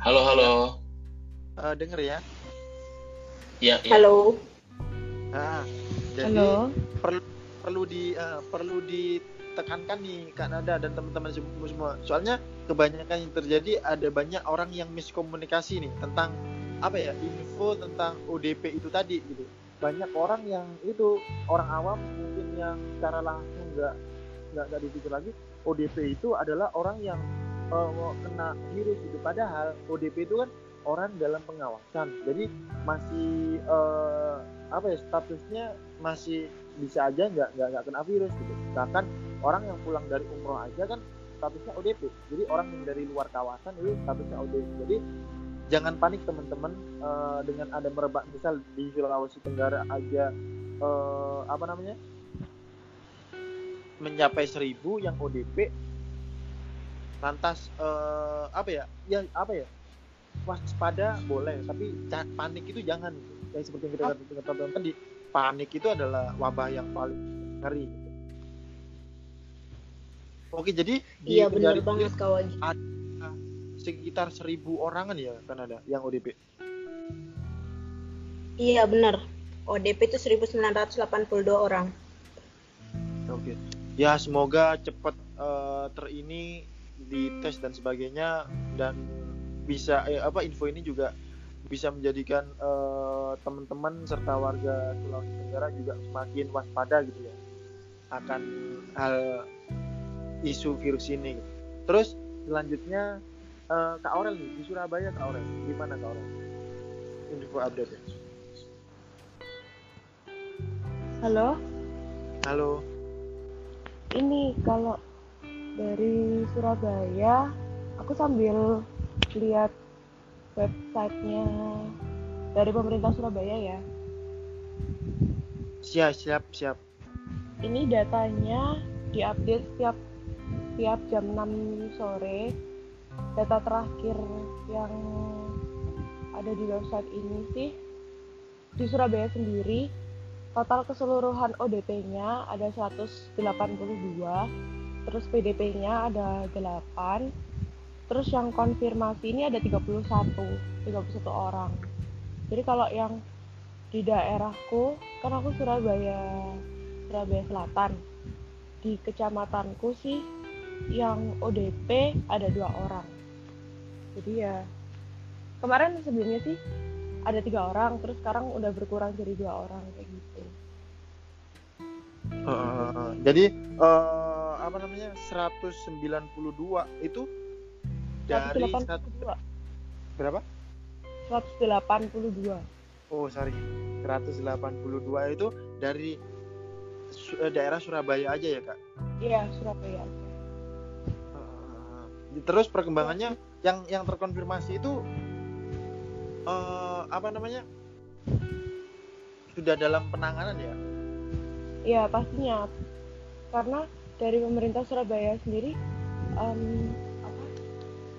Halo, halo. eh, denger ya. Ya, ya. Halo. Nah, jadi Halo. perlu perlu di eh, perlu ditekankan nih Kak Nada dan teman-teman semua semua. Soalnya kebanyakan yang terjadi ada banyak orang yang miskomunikasi nih tentang apa ya info tentang ODP itu tadi gitu. Banyak orang yang itu orang awam mungkin yang secara langsung nggak nggak nggak dipikir lagi ODP itu adalah orang yang eh, mau kena virus itu. Padahal ODP itu kan orang dalam pengawasan. Jadi masih eh, apa ya statusnya masih bisa aja nggak nggak nggak kena virus gitu. Bahkan orang yang pulang dari umroh aja kan statusnya ODP. Jadi orang yang dari luar kawasan itu statusnya ODP. Jadi jangan panik teman-teman eh, dengan ada merebak misal di Sulawesi Tenggara aja eh, apa namanya mencapai seribu yang ODP lantas eh, apa ya ya apa ya waspada boleh tapi panik itu jangan kayak seperti yang kita kata- katakan tadi panik itu adalah wabah yang paling ngeri gitu. oke jadi di Iya benar banget Kak Wagi. sekitar seribu orangan ya kan ada yang ODP Iya benar. ODP itu 1982 orang. Oke. Ya semoga cepat eh, terini dites dan sebagainya dan bisa eh, apa info ini juga bisa menjadikan eh, teman-teman serta warga Sulawesi Tenggara juga semakin waspada gitu ya akan hal isu virus ini. gitu. Terus selanjutnya eh, Kak Aurel nih di Surabaya Kak Aurel gimana Kak Aurel? Info update ya. Halo. Halo. Ini kalau dari Surabaya, aku sambil lihat websitenya dari pemerintah Surabaya ya. Siap siap siap. Ini datanya diupdate setiap setiap jam 6 sore. Data terakhir yang ada di website ini sih di Surabaya sendiri total keseluruhan ODP-nya ada 182 terus PDP-nya ada 8 terus yang konfirmasi ini ada 31 31 orang. Jadi kalau yang di daerahku kan aku Surabaya Surabaya Selatan. Di kecamatanku sih yang ODP ada dua orang. Jadi ya kemarin sebelumnya sih ada tiga orang terus sekarang udah berkurang jadi dua orang kayak gitu. Heeh. jadi eh, apa namanya 192 itu dari 182 satu- berapa? 182 Oh sorry 182 itu dari Su- eh, daerah Surabaya aja ya kak. iya Surabaya Heeh. Terus perkembangannya yang yang terkonfirmasi itu eh, apa namanya sudah dalam penanganan ya? Iya pastinya karena dari pemerintah Surabaya sendiri em, apa,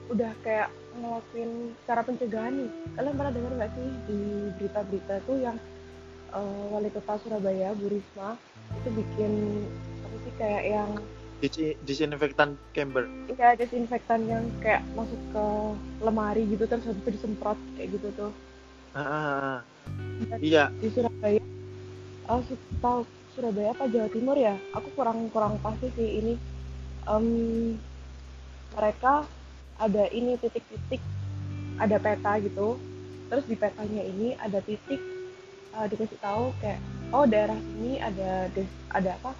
udah kayak ngelakuin cara pencegahan nih. Kalian pernah dengar nggak sih di berita-berita tuh yang eh, wali kota Surabaya Bu Risma itu bikin apa sih kayak yang Dis- disinfektan chamber. ya desinfektan yang kayak masuk ke lemari gitu terus habis itu disemprot kayak gitu tuh Ah, iya di Surabaya oh su- tahu Surabaya apa Jawa Timur ya? Aku kurang kurang pasti sih ini. Em, mereka ada ini titik-titik ada peta gitu. Terus di petanya ini ada titik eh, dikasih tahu kayak oh daerah ini ada des- ada apa?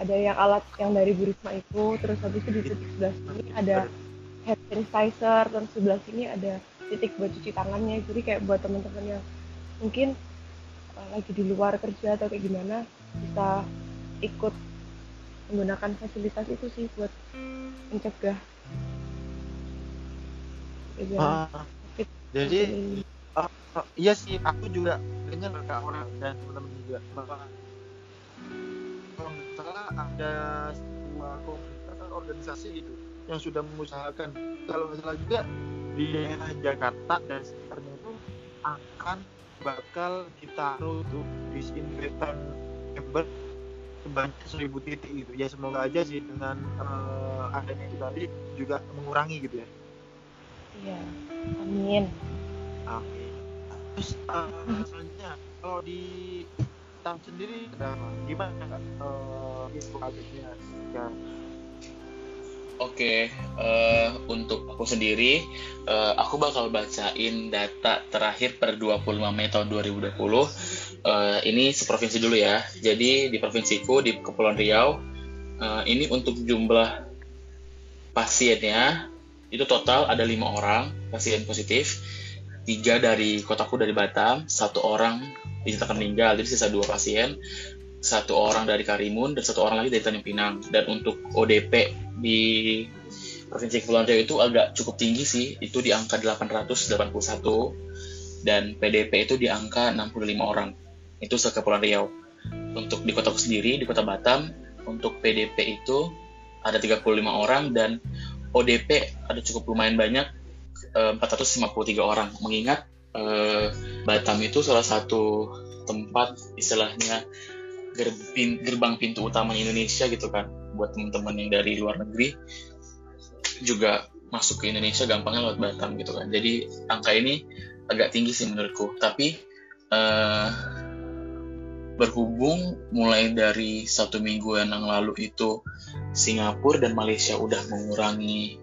Ada yang alat yang dari Bu Risma itu. Terus habis itu di titik sebelah sini ada hand sanitizer. Dan sebelah sini ada titik buat cuci tangannya. Jadi kayak buat teman-teman yang mungkin uh, lagi di luar kerja atau kayak gimana bisa ikut menggunakan fasilitas itu sih buat mencegah Ah, COVID jadi ini. Oh, iya sih, aku juga dengar ke orang dan teman-teman juga bahwa kalau nggak salah ada sebuah komunitas atau organisasi gitu yang sudah mengusahakan kalau nggak salah juga di daerah Jakarta dan sekitarnya itu akan bakal ditaruh tuh disinfektan chamber sebanyak seribu titik gitu ya semoga aja sih dengan eh, adanya itu tadi juga mengurangi gitu ya iya amin Oke. Terus uh, selanjutnya kalau di Tam sendiri gimana kak uh, info update-nya sekarang? Oke, eh, untuk aku sendiri, eh, aku bakal bacain data terakhir per 25 Mei tahun 2020. Eh, ini seprovinsi dulu ya. Jadi di provinsiku di Kepulauan Riau, eh, ini untuk jumlah pasiennya itu total ada lima orang pasien positif, tiga dari kotaku dari Batam, satu orang dinyatakan meninggal, jadi sisa dua pasien. Satu orang dari Karimun dan satu orang lagi dari Tanjung Pinang. Dan untuk ODP di Provinsi Kepulauan Riau itu agak cukup tinggi sih. Itu di angka 881 dan PDP itu di angka 65 orang itu sekepulauan Riau. Untuk di kotaku sendiri di kota Batam untuk PDP itu ada 35 orang dan ODP ada cukup lumayan banyak eh, 453 orang. Mengingat eh, Batam itu salah satu tempat istilahnya gerbin- gerbang pintu utama Indonesia gitu kan. Buat teman-teman yang dari luar negeri juga masuk ke Indonesia gampangnya lewat Batam gitu kan. Jadi angka ini agak tinggi sih menurutku. Tapi eh, berhubung mulai dari satu minggu yang lalu itu Singapura dan Malaysia udah mengurangi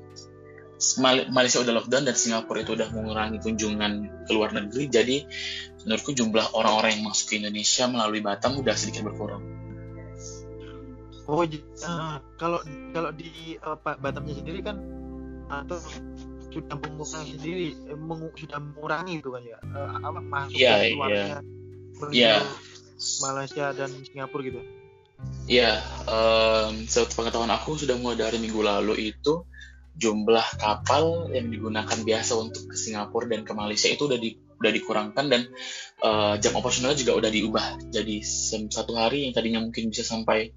Mal- Malaysia udah lockdown dan Singapura itu udah mengurangi kunjungan ke luar negeri. Jadi menurutku jumlah orang-orang yang masuk ke Indonesia melalui Batam udah sedikit berkurang. Oh, uh, kalau kalau di uh, Batamnya sendiri kan atau sudah mengurangi sendiri, eh, mengu- sudah mengurangi itu kan ya, eh, apa masuk Iya, dan keluarnya menuju Iya. Malaysia dan Singapura gitu. Ya, em, sepengetahuan aku sudah mulai dari minggu lalu itu jumlah kapal yang digunakan biasa untuk ke Singapura dan ke Malaysia itu udah di, udah dikurangkan dan eh, jam operasionalnya juga udah diubah jadi satu hari yang tadinya mungkin bisa sampai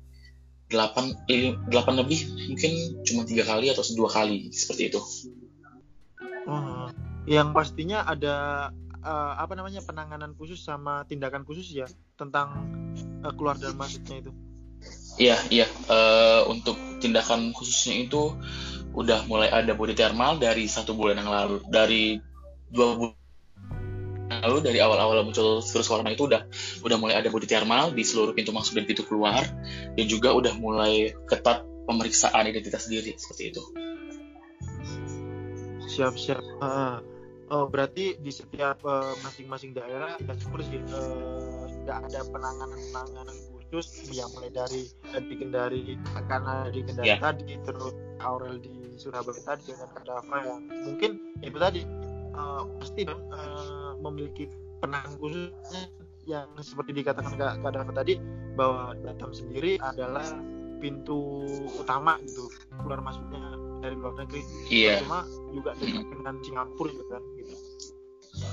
8, eh, 8 lebih mungkin cuma tiga kali atau dua kali seperti itu. Oh, yang pastinya ada eh, apa namanya penanganan khusus sama tindakan khusus ya tentang eh, keluar dan masuknya itu. Iya, iya. Eh, untuk tindakan khususnya itu udah mulai ada body thermal dari satu bulan yang lalu, dari dua bulan yang lalu dari awal-awal muncul virus corona itu udah udah mulai ada body thermal di seluruh pintu masuk dan pintu keluar, dan juga udah mulai ketat pemeriksaan identitas diri seperti itu. Siap-siap. Ah, oh, berarti di setiap eh, masing-masing daerah ya syukur sih eh, sudah ada penanganan-penanganan khusus yang mulai dari di Kendari karena di Kendari Ya. tadi terus Aurel di Surabaya tadi dengan Kadafa yang mungkin itu tadi eh, pasti dong eh, memiliki penanganan khususnya yang seperti dikatakan Kak Kadafa tadi bahwa Batam sendiri adalah pintu utama gitu keluar masuknya dari luar negeri Iya, cuma juga dekat dengan Singapura juga kan gitu.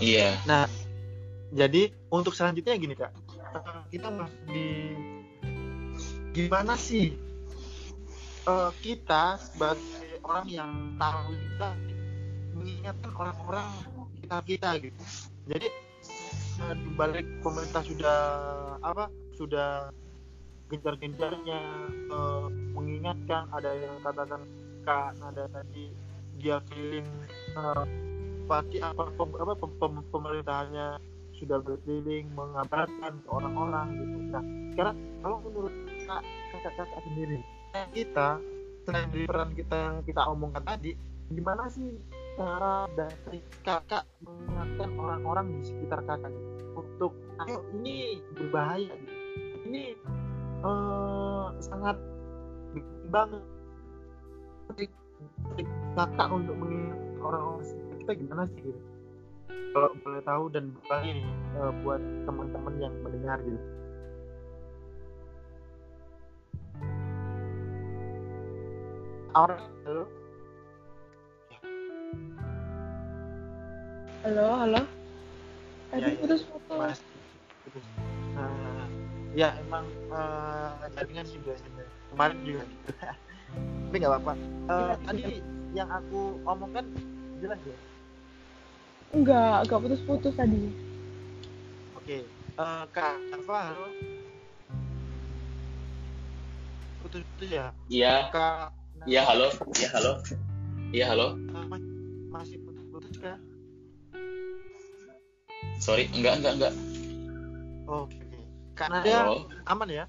iya. Nah, jadi untuk selanjutnya gini kak, kita masih di gimana sih eh, kita sebagai orang yang tahu kita mengingatkan orang-orang kita kita gitu. Jadi eh, di balik pemerintah sudah apa sudah gencar-gencarnya eh, mengingatkan ada yang katakan kak ada tadi dia keliling eh, pasti apa pem- apa pem- pem- pemerintahannya sudah berkeliling mengabarkan ke orang-orang gitu. Nah, sekarang kalau menurut kak kakak-kakak sendiri, kita selain dari peran kita yang kita omongkan tadi, gimana sih cara dari kakak mengingatkan orang-orang di sekitar kakak? Untuk ayo ini berbahaya gitu. ini eh, sangat banget kakak untuk mengingat orang-orang sekitar. Kita gimana sih gitu? Kalau boleh tahu dan berbagi nih eh, buat teman-teman yang mendengar gitu. Orang halo? Halo, halo. Tadi Ya, ya. putus-putus. mas. Eh, ya emang eh, jaringan sih biasanya kemarin juga. Gitu tapi nggak apa-apa. Iya, tadi yang aku omongkan jelas ya Enggak, enggak putus-putus tadi. oke Eh, kak apa halo putus-putus ya Iya, kak iya halo, iya halo, iya halo. Mas- masih putus-putus kak Sorry, enggak enggak enggak. oke oke kak Nadia Halo. aman ya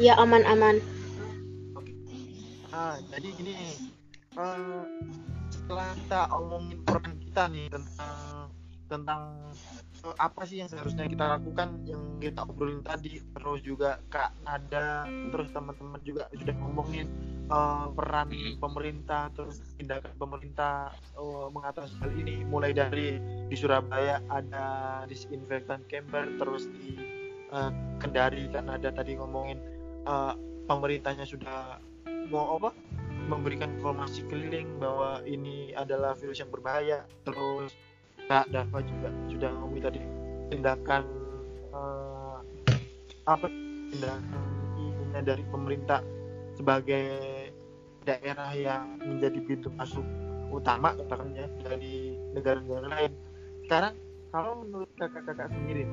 Ya aman-aman. Ah, jadi gini. Eh, setelah kita omongin peran kita nih tentang tentang eh, apa sih yang seharusnya kita lakukan yang kita obrolin tadi terus juga Kak Nada terus teman-teman juga sudah ngomongin eh, peran pemerintah terus tindakan pemerintah eh, mengatasi hal ini mulai dari di Surabaya ada disinfektan camper terus di eh, Kendari kan ada tadi ngomongin eh, pemerintahnya sudah mau apa? Memberikan informasi keliling bahwa ini adalah virus yang berbahaya. Terus Kak Dava juga sudah ngomong tadi tindakan eh, apa? Tindakan ini dari pemerintah sebagai daerah yang menjadi pintu masuk utama katakannya dari negara-negara lain. Sekarang kalau menurut kakak-kakak sendiri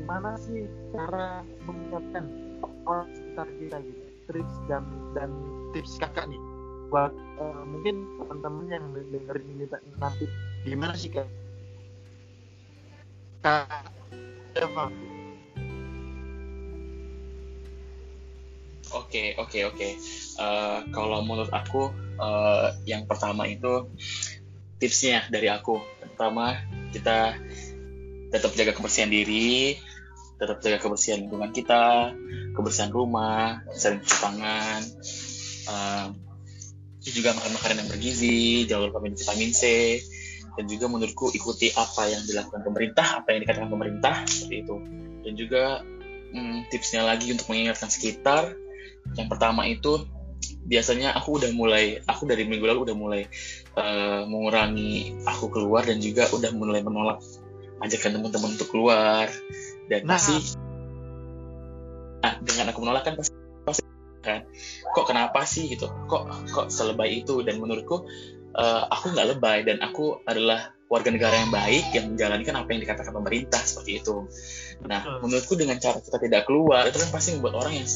gimana sih cara mengingatkan orang sekitar kita gitu tips dan dan tips kakak nih. Buat eh, mungkin teman-teman yang dengerin ini nanti. Gimana sih kak? Kak Eva Oke, oke, oke. Eh, kalau menurut aku, eh, yang pertama itu tipsnya dari aku. Pertama, kita tetap jaga kebersihan diri, tetap jaga kebersihan lingkungan kita, kebersihan rumah, sering cuci tangan, terus juga makan makanan yang bergizi, jangan lupa minum vitamin C, dan juga menurutku ikuti apa yang dilakukan pemerintah, apa yang dikatakan pemerintah, seperti itu. Dan juga hmm, tipsnya lagi untuk mengingatkan sekitar, yang pertama itu biasanya aku udah mulai aku dari minggu lalu udah mulai eh, mengurangi aku keluar dan juga udah mulai menolak ajakan teman-teman untuk keluar dan Nah. pasti nah, dengan aku menolak kan pasti, pasti kan kok kenapa sih gitu kok kok selebay itu dan menurutku eh, aku nggak lebay dan aku adalah warga negara yang baik yang menjalankan apa yang dikatakan pemerintah seperti itu nah Betul. menurutku dengan cara kita tidak keluar itu kan pasti membuat orang yang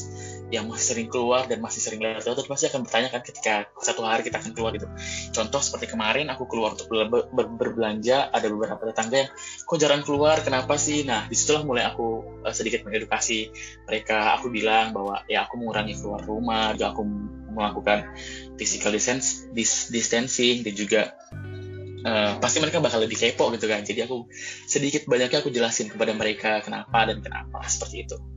yang masih sering keluar dan masih sering lewat-lewat pasti akan bertanya kan ketika satu hari kita akan keluar gitu. Contoh seperti kemarin aku keluar untuk ber- ber- berbelanja, ada beberapa tetangga yang kok jarang keluar, kenapa sih? Nah di situlah mulai aku eh, sedikit mengedukasi mereka. Aku bilang bahwa ya aku mengurangi keluar rumah, juga aku melakukan physical distance, dis- distancing dan juga eh, pasti mereka bakal lebih kepo gitu kan. Jadi aku sedikit banyaknya aku jelasin kepada mereka kenapa dan kenapa seperti itu.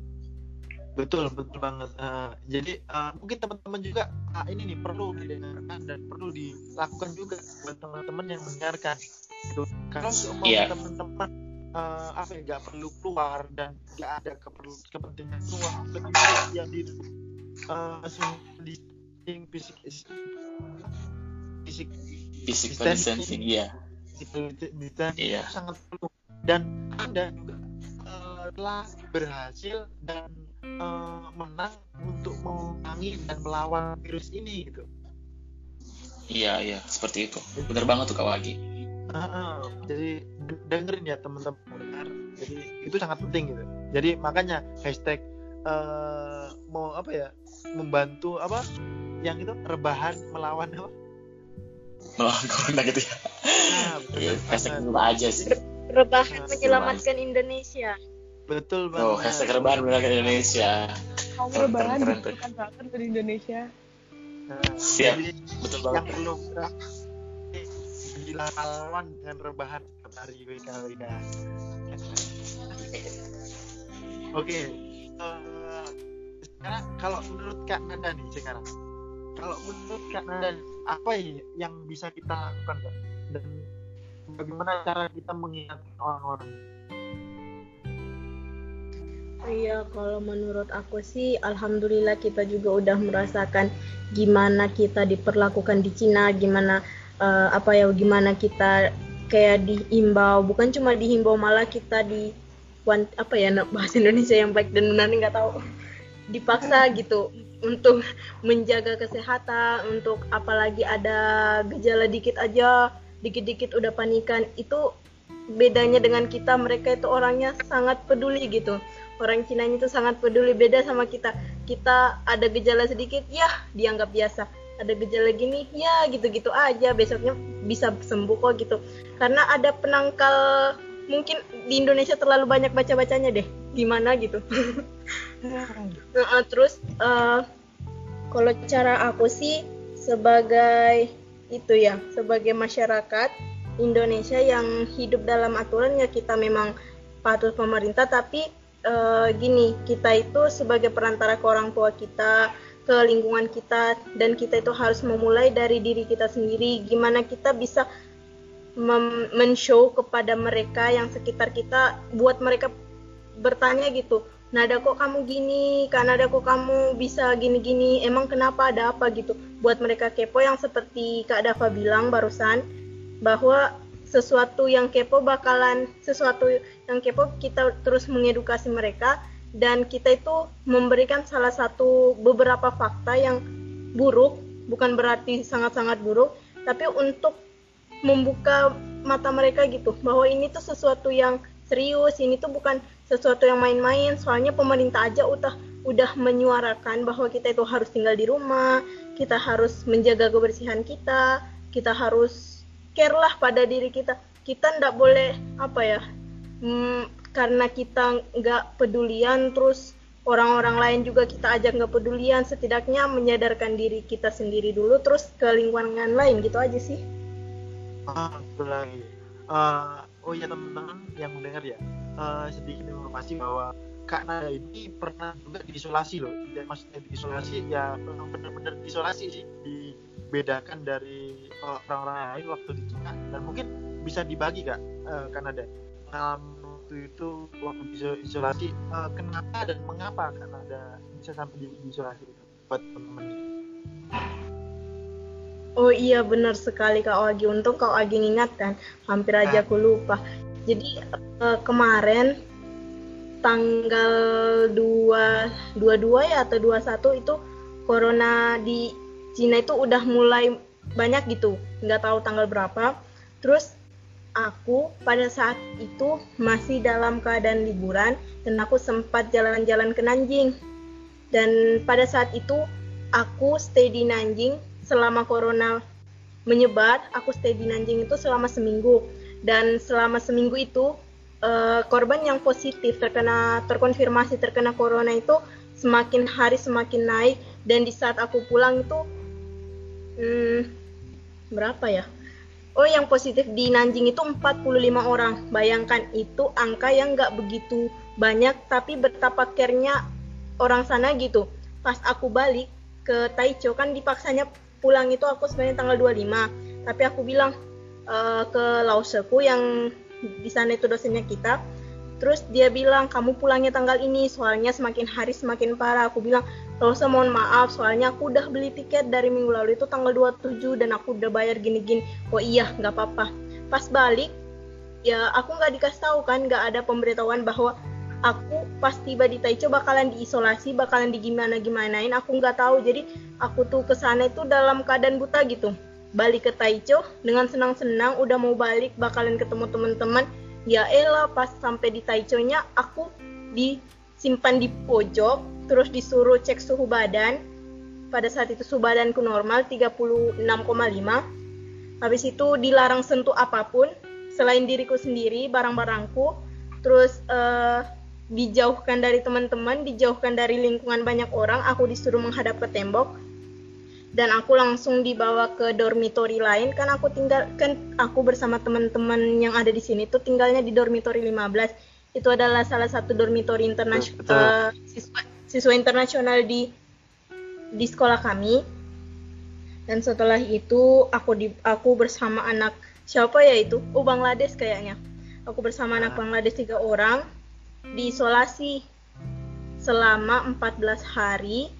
Betul betul banget Eh, jadi eh, mungkin teman-teman juga ah, ini nih perlu didengarkan dan perlu dilakukan juga buat teman-teman yang mendengarkan gitu kalau mau Iya. teman-teman eh, apa ya nggak perlu keluar dan nggak ada keperlu kepentingan keluar lebih baik yang di eh, di fisik fisik Physical Distancing. iya. physical distancing Iya. itu sangat perlu dan anda juga eh, telah berhasil dan eh, menang untuk mengurangi dan melawan virus ini gitu Iya, iya, seperti itu. Bener banget tuh Kak Wagi. Heeh, jadi de- dengerin ya teman-teman benar jadi itu sangat penting gitu jadi makanya hashtag eh, mau apa ya membantu apa yang itu rebahan melawan apa Melawan corona gitu ya. nah, Iya, hashtag aja sih. Rebahan Nah, menyelamatkan Indonesia. Betul banget Oh, hashtag rebahan beneran Indonesia. Kamu Keren, rebahan keren, keren. bukan banget dari Indonesia. Nah, Siap. jadi Betul yang banget. perlu kita gila lawan dengan rebahan hari WK WK Oke. Eh, sekarang kalau menurut Kak Nanda nih sekarang, kalau menurut Kak Nanda apa ya yang bisa kita lakukan Kak? Dan bagaimana cara kita mengingatkan orang-orang? Iya, kalau menurut aku sih, alhamdulillah kita juga udah merasakan gimana kita diperlakukan di Cina, gimana uh, apa ya, gimana kita kayak dihimbau, bukan cuma dihimbau malah kita di apa ya bahasa Indonesia yang baik dan benar nggak tahu. Dipaksa gitu untuk menjaga kesehatan, untuk apalagi ada gejala dikit aja, dikit-dikit udah panikan, itu bedanya dengan kita mereka itu orangnya sangat peduli gitu orang Cina itu sangat peduli beda sama kita. Kita ada gejala sedikit ya dianggap biasa. Ada gejala gini ya gitu-gitu aja. Besoknya bisa sembuh kok gitu. Karena ada penangkal mungkin di Indonesia terlalu banyak baca-bacanya deh. Gimana gitu. Nah, terus uh, kalau cara aku sih sebagai itu ya sebagai masyarakat Indonesia yang hidup dalam aturan ya kita memang patuh pemerintah tapi uh, gini kita itu sebagai perantara ke orang tua kita ke lingkungan kita dan kita itu harus memulai dari diri kita sendiri. Gimana kita bisa men-show kepada mereka yang sekitar kita buat mereka bertanya gitu Nada kok kamu gini, kan Nada kok kamu bisa gini-gini, emang kenapa ada apa? gitu. Buat mereka kepo yang seperti Kak Dava bilang barusan, bahwa sesuatu yang kepo bakalan sesuatu yang kepo kita terus mengedukasi mereka. Dan kita itu memberikan salah satu beberapa fakta yang buruk bukan berarti sangat-sangat buruk tapi untuk membuka mata mereka gitu bahwa ini tuh sesuatu yang serius ini tuh bukan sesuatu yang main-main soalnya pemerintah aja udah udah menyuarakan bahwa kita itu harus tinggal di rumah kita harus menjaga kebersihan kita kita harus care lah pada diri kita kita ndak boleh apa ya hmm, karena kita nggak pedulian terus orang-orang lain juga kita ajak nggak pedulian setidaknya menyadarkan diri kita sendiri dulu terus ke lingkungan lain gitu aja sih ah lagi uh, oh ya teman-teman yang mendengar ya uh, sedikit informasi bahwa Kak Nada ini pernah juga diisolasi loh. Tidak maksudnya diisolasi ya benar-benar diisolasi sih. Dibedakan dari orang-orang lain waktu di Cina dan mungkin bisa dibagi kak uh, Kanada pengalaman waktu itu waktu bisa isolasi uh, kenapa dan mengapa Kanada bisa sampai di isolasi itu buat teman-teman Oh iya benar sekali Kak Agi. Untung Kak Agi ingatkan, hampir aja aku lupa. Jadi uh, kemarin tanggal 2 22 ya atau 21 itu corona di Cina itu udah mulai banyak gitu nggak tahu tanggal berapa. Terus aku pada saat itu masih dalam keadaan liburan dan aku sempat jalan-jalan ke Nanjing. Dan pada saat itu aku stay di Nanjing selama corona menyebar aku stay di Nanjing itu selama seminggu. Dan selama seminggu itu uh, korban yang positif terkena terkonfirmasi terkena corona itu semakin hari semakin naik. Dan di saat aku pulang itu hmm, berapa ya? Oh, yang positif di Nanjing itu 45 orang. Bayangkan itu angka yang nggak begitu banyak, tapi betapa care-nya orang sana gitu. Pas aku balik ke Taicho kan dipaksanya pulang itu aku sebenarnya tanggal 25. Tapi aku bilang uh, ke Lauseku yang di sana itu dosennya kita, Terus dia bilang kamu pulangnya tanggal ini soalnya semakin hari semakin parah. Aku bilang Rosa mohon maaf soalnya aku udah beli tiket dari minggu lalu itu tanggal 27 dan aku udah bayar gini-gini. Oh iya nggak apa-apa. Pas balik ya aku nggak dikasih tahu kan nggak ada pemberitahuan bahwa aku pas tiba di Taicho bakalan diisolasi bakalan digimana gimanain aku nggak tahu jadi aku tuh ke sana itu dalam keadaan buta gitu balik ke Taicho dengan senang-senang udah mau balik bakalan ketemu teman-teman ya elah pas sampai di Taichonya aku disimpan di pojok terus disuruh cek suhu badan. Pada saat itu suhu badanku normal 36,5 habis itu dilarang sentuh apa pun selain diriku sendiri barang-barangku. Terus uh, dijauhkan dari teman-teman dijauhkan dari lingkungan banyak orang aku disuruh menghadap ke tembok dan aku langsung dibawa ke dormitory lain kan aku tinggal kan aku bersama teman-teman yang ada di sini tuh tinggalnya di dormitory 15 itu adalah salah satu dormitori internasional eh, siswa, siswa internasional di di sekolah kami. Dan setelah itu aku di aku bersama anak siapa ya itu? Oh Bangladesh kayaknya. Aku bersama anak Ah. Bangladesh tiga orang diisolasi selama 14 hari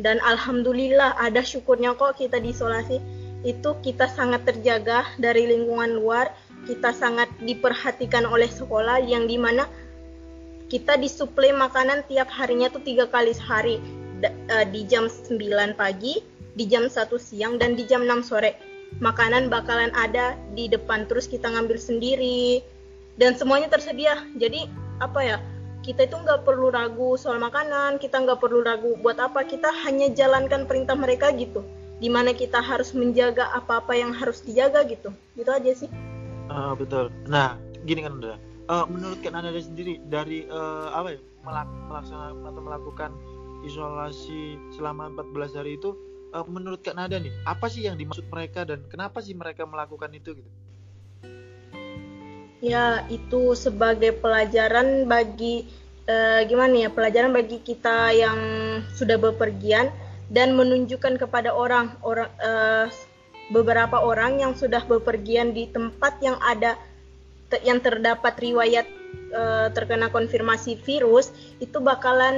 dan alhamdulillah ada syukurnya kok kita diisolasi. Itu kita sangat terjaga dari lingkungan luar. Kita sangat diperhatikan oleh sekolah yang di mana kita disuplai makanan tiap harinya tuh tiga kali sehari. Eh, di jam 9 pagi di jam 1 siang dan di jam 6 sore. Makanan bakalan ada di depan terus kita ngambil sendiri. Dan semuanya tersedia. Jadi apa ya kita itu nggak perlu ragu soal makanan kita nggak perlu ragu buat apa kita hanya jalankan perintah mereka gitu di mana kita harus menjaga apa-apa yang harus dijaga gitu gitu aja sih Ah, betul. Nah, gini kan udah. Eh, menurut kan anda sendiri dari eh, apa ya melak- melaksanakan atau melakukan isolasi selama 14 hari itu eh, menurut Kak Nada nih apa sih yang dimaksud mereka dan kenapa sih mereka melakukan itu gitu? Ya itu sebagai pelajaran bagi eh, gimana ya pelajaran bagi kita yang sudah bepergian dan menunjukkan kepada orang orang eh, beberapa orang yang sudah bepergian di tempat yang ada te- yang terdapat riwayat eh, terkena konfirmasi virus itu bakalan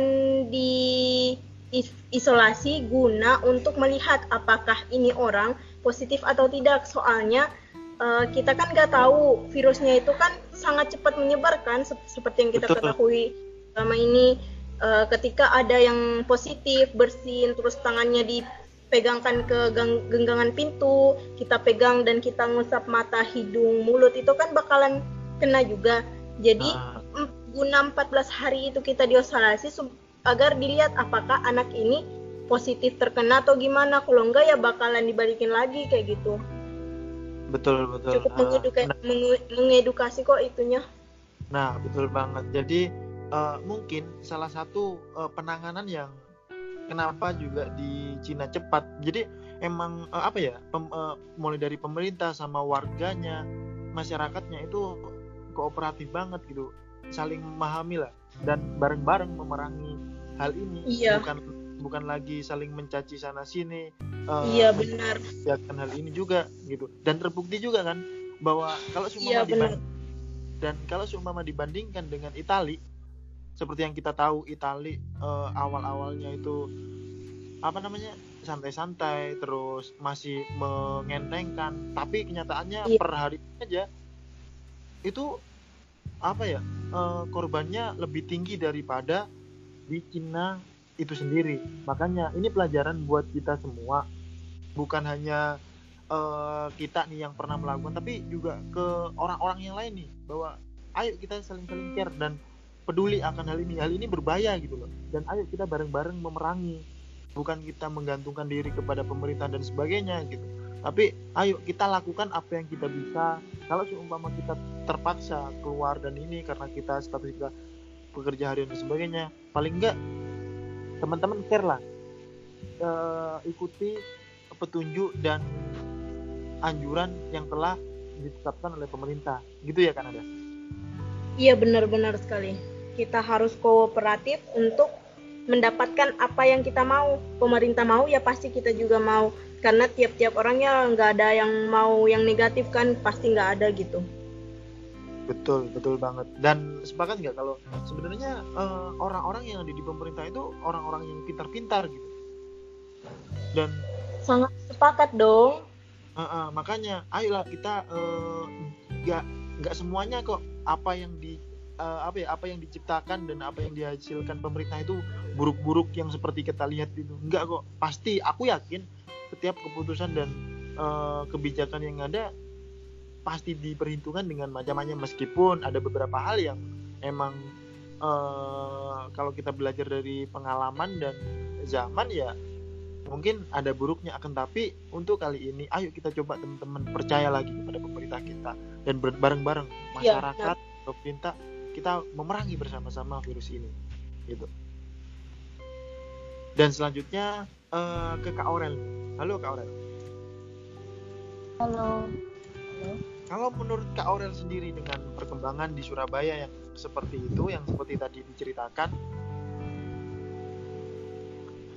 di is- isolasi guna untuk melihat apakah ini orang positif atau tidak. Soalnya eh, kita kan nggak tahu virusnya itu kan sangat cepat menyebar kan sep- seperti yang kita Betul. ketahui selama ini. Eh, ketika ada yang positif bersin terus tangannya dipegangkan ke gang- genggaman pintu kita pegang dan kita ngusap mata hidung mulut itu kan bakalan kena juga. Jadi Ah, guna 14 hari itu kita diisolasi agar dilihat apakah anak ini positif terkena atau gimana. Kalau enggak ya bakalan dibalikin lagi kayak gitu betul betul. cukup Ah, mengeduka- nah, mengedukasi kok itunya Nah, betul banget. Jadi eh, mungkin salah satu eh, penanganan yang kenapa juga di Cina cepat. Jadi emang eh, apa ya? pem- eh, mulai dari pemerintah sama warganya, masyarakatnya itu kooperatif banget gitu, saling memahami lah dan bareng-bareng memerangi hal ini. Iya. Bukan bukan lagi saling mencaci sana sini. iya benar mempersiapkan hal ini juga gitu. Dan terbukti juga kan bahwa kalau iya seumpama benar dibanding dan kalau seumpama dibandingkan dengan Itali seperti yang kita tahu Itali eh, awal-awalnya itu apa namanya santai-santai terus masih mengentengkan tapi kenyataannya Iya. per hari aja itu apa ya eh, korbannya lebih tinggi daripada di Cina itu sendiri. Makanya ini pelajaran buat kita semua. Bukan hanya eh, kita nih yang pernah melakukan tapi juga ke orang-orang yang lain nih. Bahwa ayo kita saling-saling care dan peduli akan hal ini. Hal ini berbahaya gitu loh. Dan ayo kita bareng-bareng memerangi. Bukan kita menggantungkan diri kepada pemerintah dan sebagainya gitu. Tapi ayo kita lakukan apa yang kita bisa. Kalau seumpama kita terpaksa keluar dan ini karena kita status kita pekerja harian dan sebagainya paling enggak teman-teman care lah. Eh, ikuti petunjuk dan anjuran yang telah ditetapkan oleh pemerintah. Gitu ya kan ada iya benar-benar sekali. Kita harus kooperatif untuk mendapatkan apa yang kita mau. Pemerintah mau ya pasti kita juga mau. Karena tiap-tiap orangnya nggak ada yang mau yang negatif kan pasti nggak ada gitu betul betul banget. Dan sepakat nggak kalau sebenarnya eh, orang-orang yang ada di pemerintah itu orang-orang yang pintar-pintar gitu? Dan sangat sepakat dong. Eh, eh, makanya ayolah kita eh, nggak nggak semuanya kok apa yang di eh, apa ya apa yang diciptakan dan apa yang dihasilkan pemerintah itu buruk-buruk yang seperti kita lihat itu enggak kok. Pasti aku yakin setiap keputusan dan eh, kebijakan yang ada pasti diperhitungkan dengan macam-macam. Meskipun ada beberapa hal yang emang eh, kalau kita belajar dari pengalaman dan zaman ya mungkin ada buruknya akan tapi untuk kali ini ayo kita coba teman-teman percaya lagi kepada pemerintah kita dan bareng-bareng Iya, masyarakat pemerintah kita memerangi bersama-sama virus ini gitu. Dan selanjutnya eh, ke Kak Aurel. Halo Kak Aurel. Halo. Kalau menurut Kak Aurel sendiri dengan perkembangan di Surabaya yang seperti itu yang seperti tadi diceritakan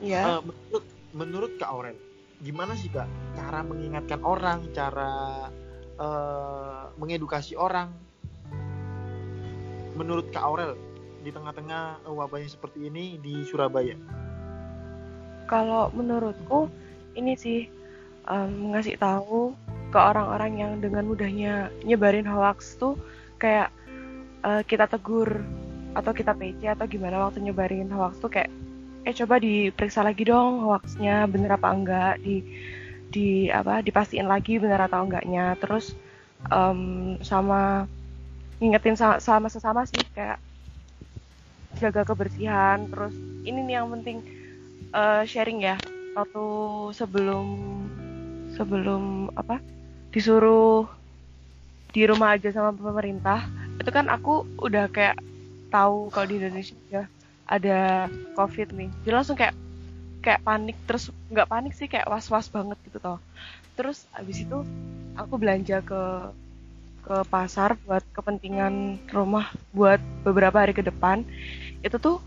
Iya. Eh, menurut menurut Kak Aurel gimana sih Kak cara mengingatkan orang cara eh, mengedukasi orang? Menurut Kak Aurel di tengah-tengah wabah yang seperti ini di Surabaya? Kalau menurutku ini sih em, ngasih tahu ke orang-orang yang dengan mudahnya nyebarin hoax tuh kayak eh, kita tegur atau kita PC atau gimana waktu nyebarin hoax tuh kayak eh coba diperiksa lagi dong hoaxnya bener apa enggak? Di di apa dipastiin lagi bener atau enggaknya? Terus em, sama ngingetin sama, sama sesama sih kayak jaga kebersihan. Terus ini nih yang penting eh, sharing ya. Waktu sebelum sebelum apa disuruh di rumah aja sama pemerintah itu kan aku udah kayak tahu kalau di Indonesia ya ada covid nih. Jadi langsung kayak kayak panik terus nggak panik sih kayak was was banget gitu toh. Terus abis itu aku belanja ke ke pasar buat kepentingan rumah buat beberapa hari ke depan. Itu tuh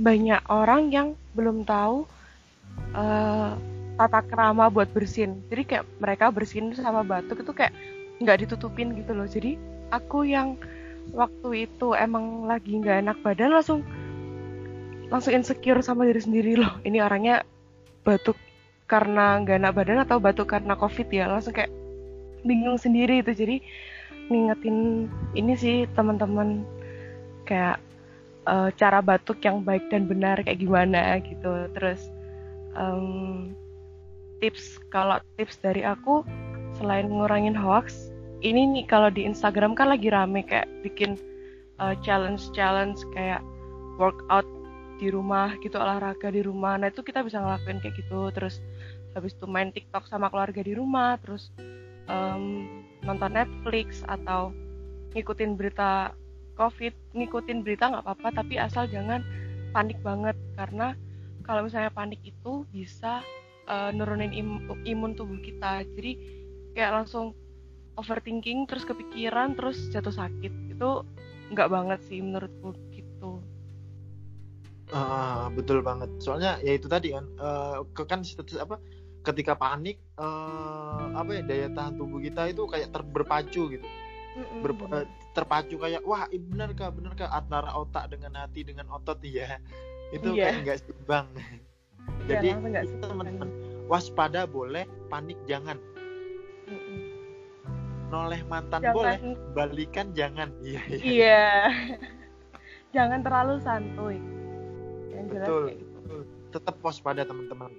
banyak orang yang belum tahu eh, tata kerama buat bersin. Jadi kayak mereka bersin sama batuk itu kayak nggak ditutupin gitu loh. Jadi aku yang waktu itu emang lagi nggak enak badan langsung langsung insecure sama diri sendiri loh. Ini orangnya batuk karena nggak enak badan atau batuk karena covid ya? Langsung kayak bingung sendiri itu. Jadi ngingetin ini sih teman-teman kayak eh, cara batuk yang baik dan benar kayak gimana gitu. Terus em, tips. Kalau tips dari aku selain ngurangin hoax ini nih kalau di Instagram kan lagi rame kayak bikin challenge challenge kayak workout di rumah gitu olahraga di rumah. Nah itu kita bisa ngelakuin kayak gitu. Terus habis itu main TikTok sama keluarga di rumah terus em, nonton Netflix atau ngikutin berita COVID. Ngikutin berita nggak apa-apa tapi asal jangan panik banget. Karena kalau misalnya panik itu bisa eh, nurunin im- imun tubuh kita jadi kayak langsung overthinking terus kepikiran terus jatuh sakit itu nggak banget sih menurutku gitu Ah, betul banget. Soalnya ya itu tadi kan, ke- kan status apa? Ketika panik, eh, apa ya daya tahan tubuh kita itu kayak ter- berpacu gitu, Ber- terpacu kayak wah benar kah benar kah antara otak dengan hati dengan otot ya itu Iya. kayak nggak seimbang. Iya, Jadi teman-teman waspada boleh, panik jangan. Mm-mm. Noleh mantan Jangan- boleh, balikan jangan. Iya iya. iya jangan terlalu santuy yang jelas Betul. kayak gitu. Betul. tetap waspada teman-teman.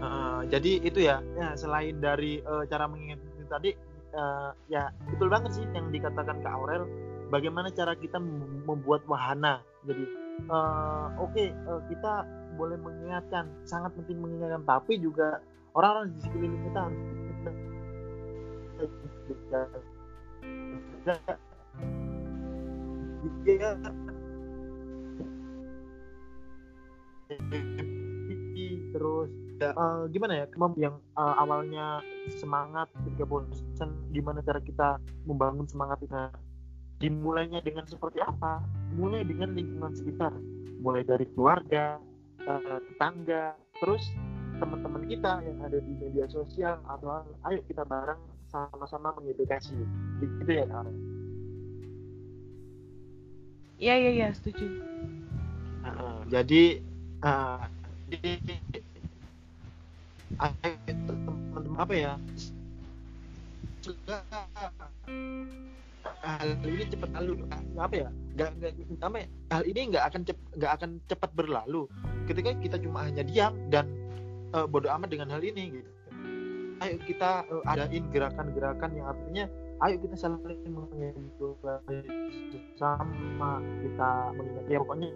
Uh, jadi itu ya, ya selain dari uh, cara mengingat tadi, uh, ya betul banget sih yang dikatakan Kak Aurel. Bagaimana cara kita mem- membuat wahana. Jadi uh, oke uh, kita boleh mengingatkan, sangat penting mengingatkan, tapi juga orang-orang di sekeliling kita harus terus eh, gimana ya yang eh, awalnya semangat ketika bosan gimana cara kita membangun semangat Nah, dimulainya dengan seperti apa mulai dengan lingkungan sekitar. Mulai dari keluarga eh, tetangga terus teman-teman kita yang ada di media sosial atau ayo kita bareng sama-sama mengedukasi. Gitu ya Kak. iya iya iya setuju. Heeh, jadi uh, di, teman-teman apa ya? Semoga hal ini cepat lalu apa ya? Nggak nggak ya, hal ini nggak akan cep, nggak akan cepat berlalu ketika kita cuma hanya diam dan uh, bodoh amat dengan hal ini gitu. Ayo kita uh, adain gerakan-gerakan yang artinya ayo kita saling mengedukasi sama kita mengingat. Ya pokoknya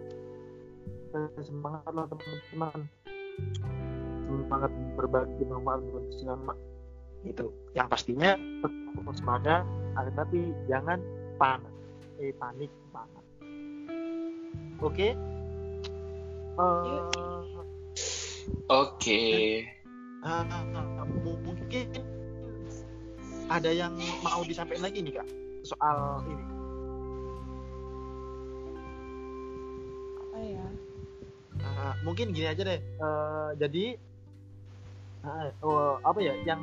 semangat lah teman-teman. Semangat berbagi manfaat buat sesama itu yang pastinya tetap waspada tapi jangan panik eh panik banget. Oke? Eh, Oke. ah, mungkin ada yang mau disampaikan lagi nih kak? Soal ini. Apa ya? Ah, mungkin gini aja deh. Eh, jadi ah, oh, apa ya? Yang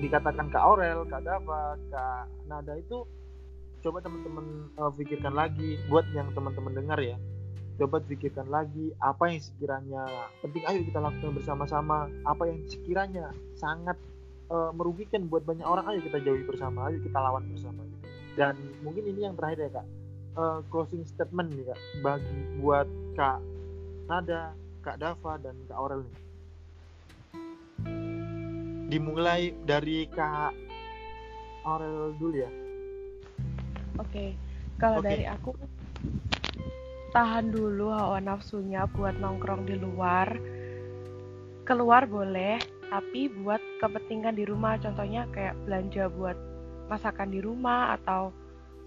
dikatakan Kak Aurel, Kak Dava, Kak Nada itu coba teman-teman eh, pikirkan lagi buat yang teman-teman dengar ya. Coba pikirkan lagi apa yang sekiranya penting ayo kita lakukan bersama-sama, apa yang sekiranya sangat eh, merugikan buat banyak orang ayo kita jauhi bersama, ayo kita lawan bersama. Dan mungkin ini yang terakhir ya Kak. Eh, closing statement nih Kak bagi buat Kak Nada, Kak Dava dan Kak Aurel nih. Dimulai dari Kak Aurel dulu ya. Oke, kalau Oke. dari aku tahan dulu hawa nafsunya buat nongkrong di luar. Keluar boleh, tapi buat kepentingan di rumah. Contohnya kayak belanja buat masakan di rumah atau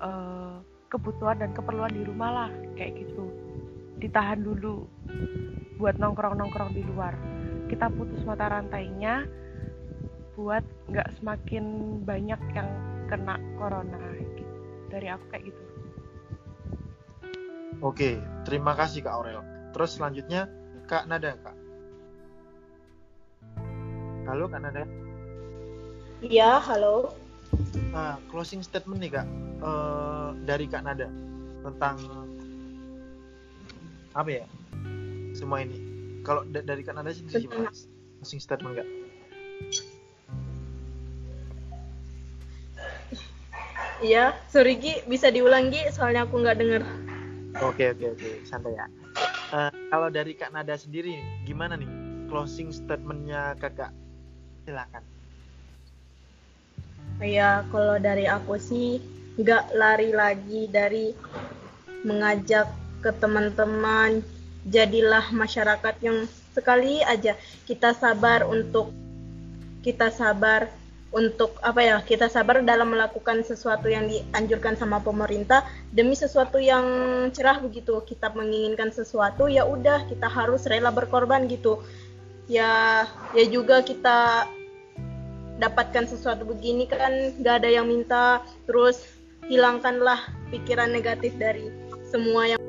eh, kebutuhan dan keperluan di rumah lah, kayak gitu. Ditahan dulu buat nongkrong-nongkrong di luar. Kita putus mata rantainya buat nggak semakin banyak yang kena corona gitu dari aku kayak gitu Oke, terima kasih Kak Aurel. Terus selanjutnya Kak Nada, Kak. Halo Kak Nada. Iya, halo. Ah, closing statement nih Kak Eh, dari Kak Nada tentang apa ya semua ini. Kalau da- dari Kak Nada sendiri gimana? Closing statement Kak. Iya, sorry Gi, bisa diulang Gi, soalnya aku nggak denger. Oke oke oke santai ya. Eh, kalau dari Kak Nada sendiri gimana nih closing statementnya Kakak? Silakan. Ya, kalau dari aku sih nggak lari lagi dari mengajak ke teman-teman. Jadilah masyarakat yang sekali aja kita sabar untuk kita sabar untuk apa ya kita sabar dalam melakukan sesuatu yang dianjurkan sama pemerintah. Demi sesuatu yang cerah begitu kita menginginkan sesuatu ya udah kita harus rela berkorban gitu. Ya ya juga kita dapatkan sesuatu begini kan gak ada yang minta. Terus hilangkanlah pikiran negatif dari semua yang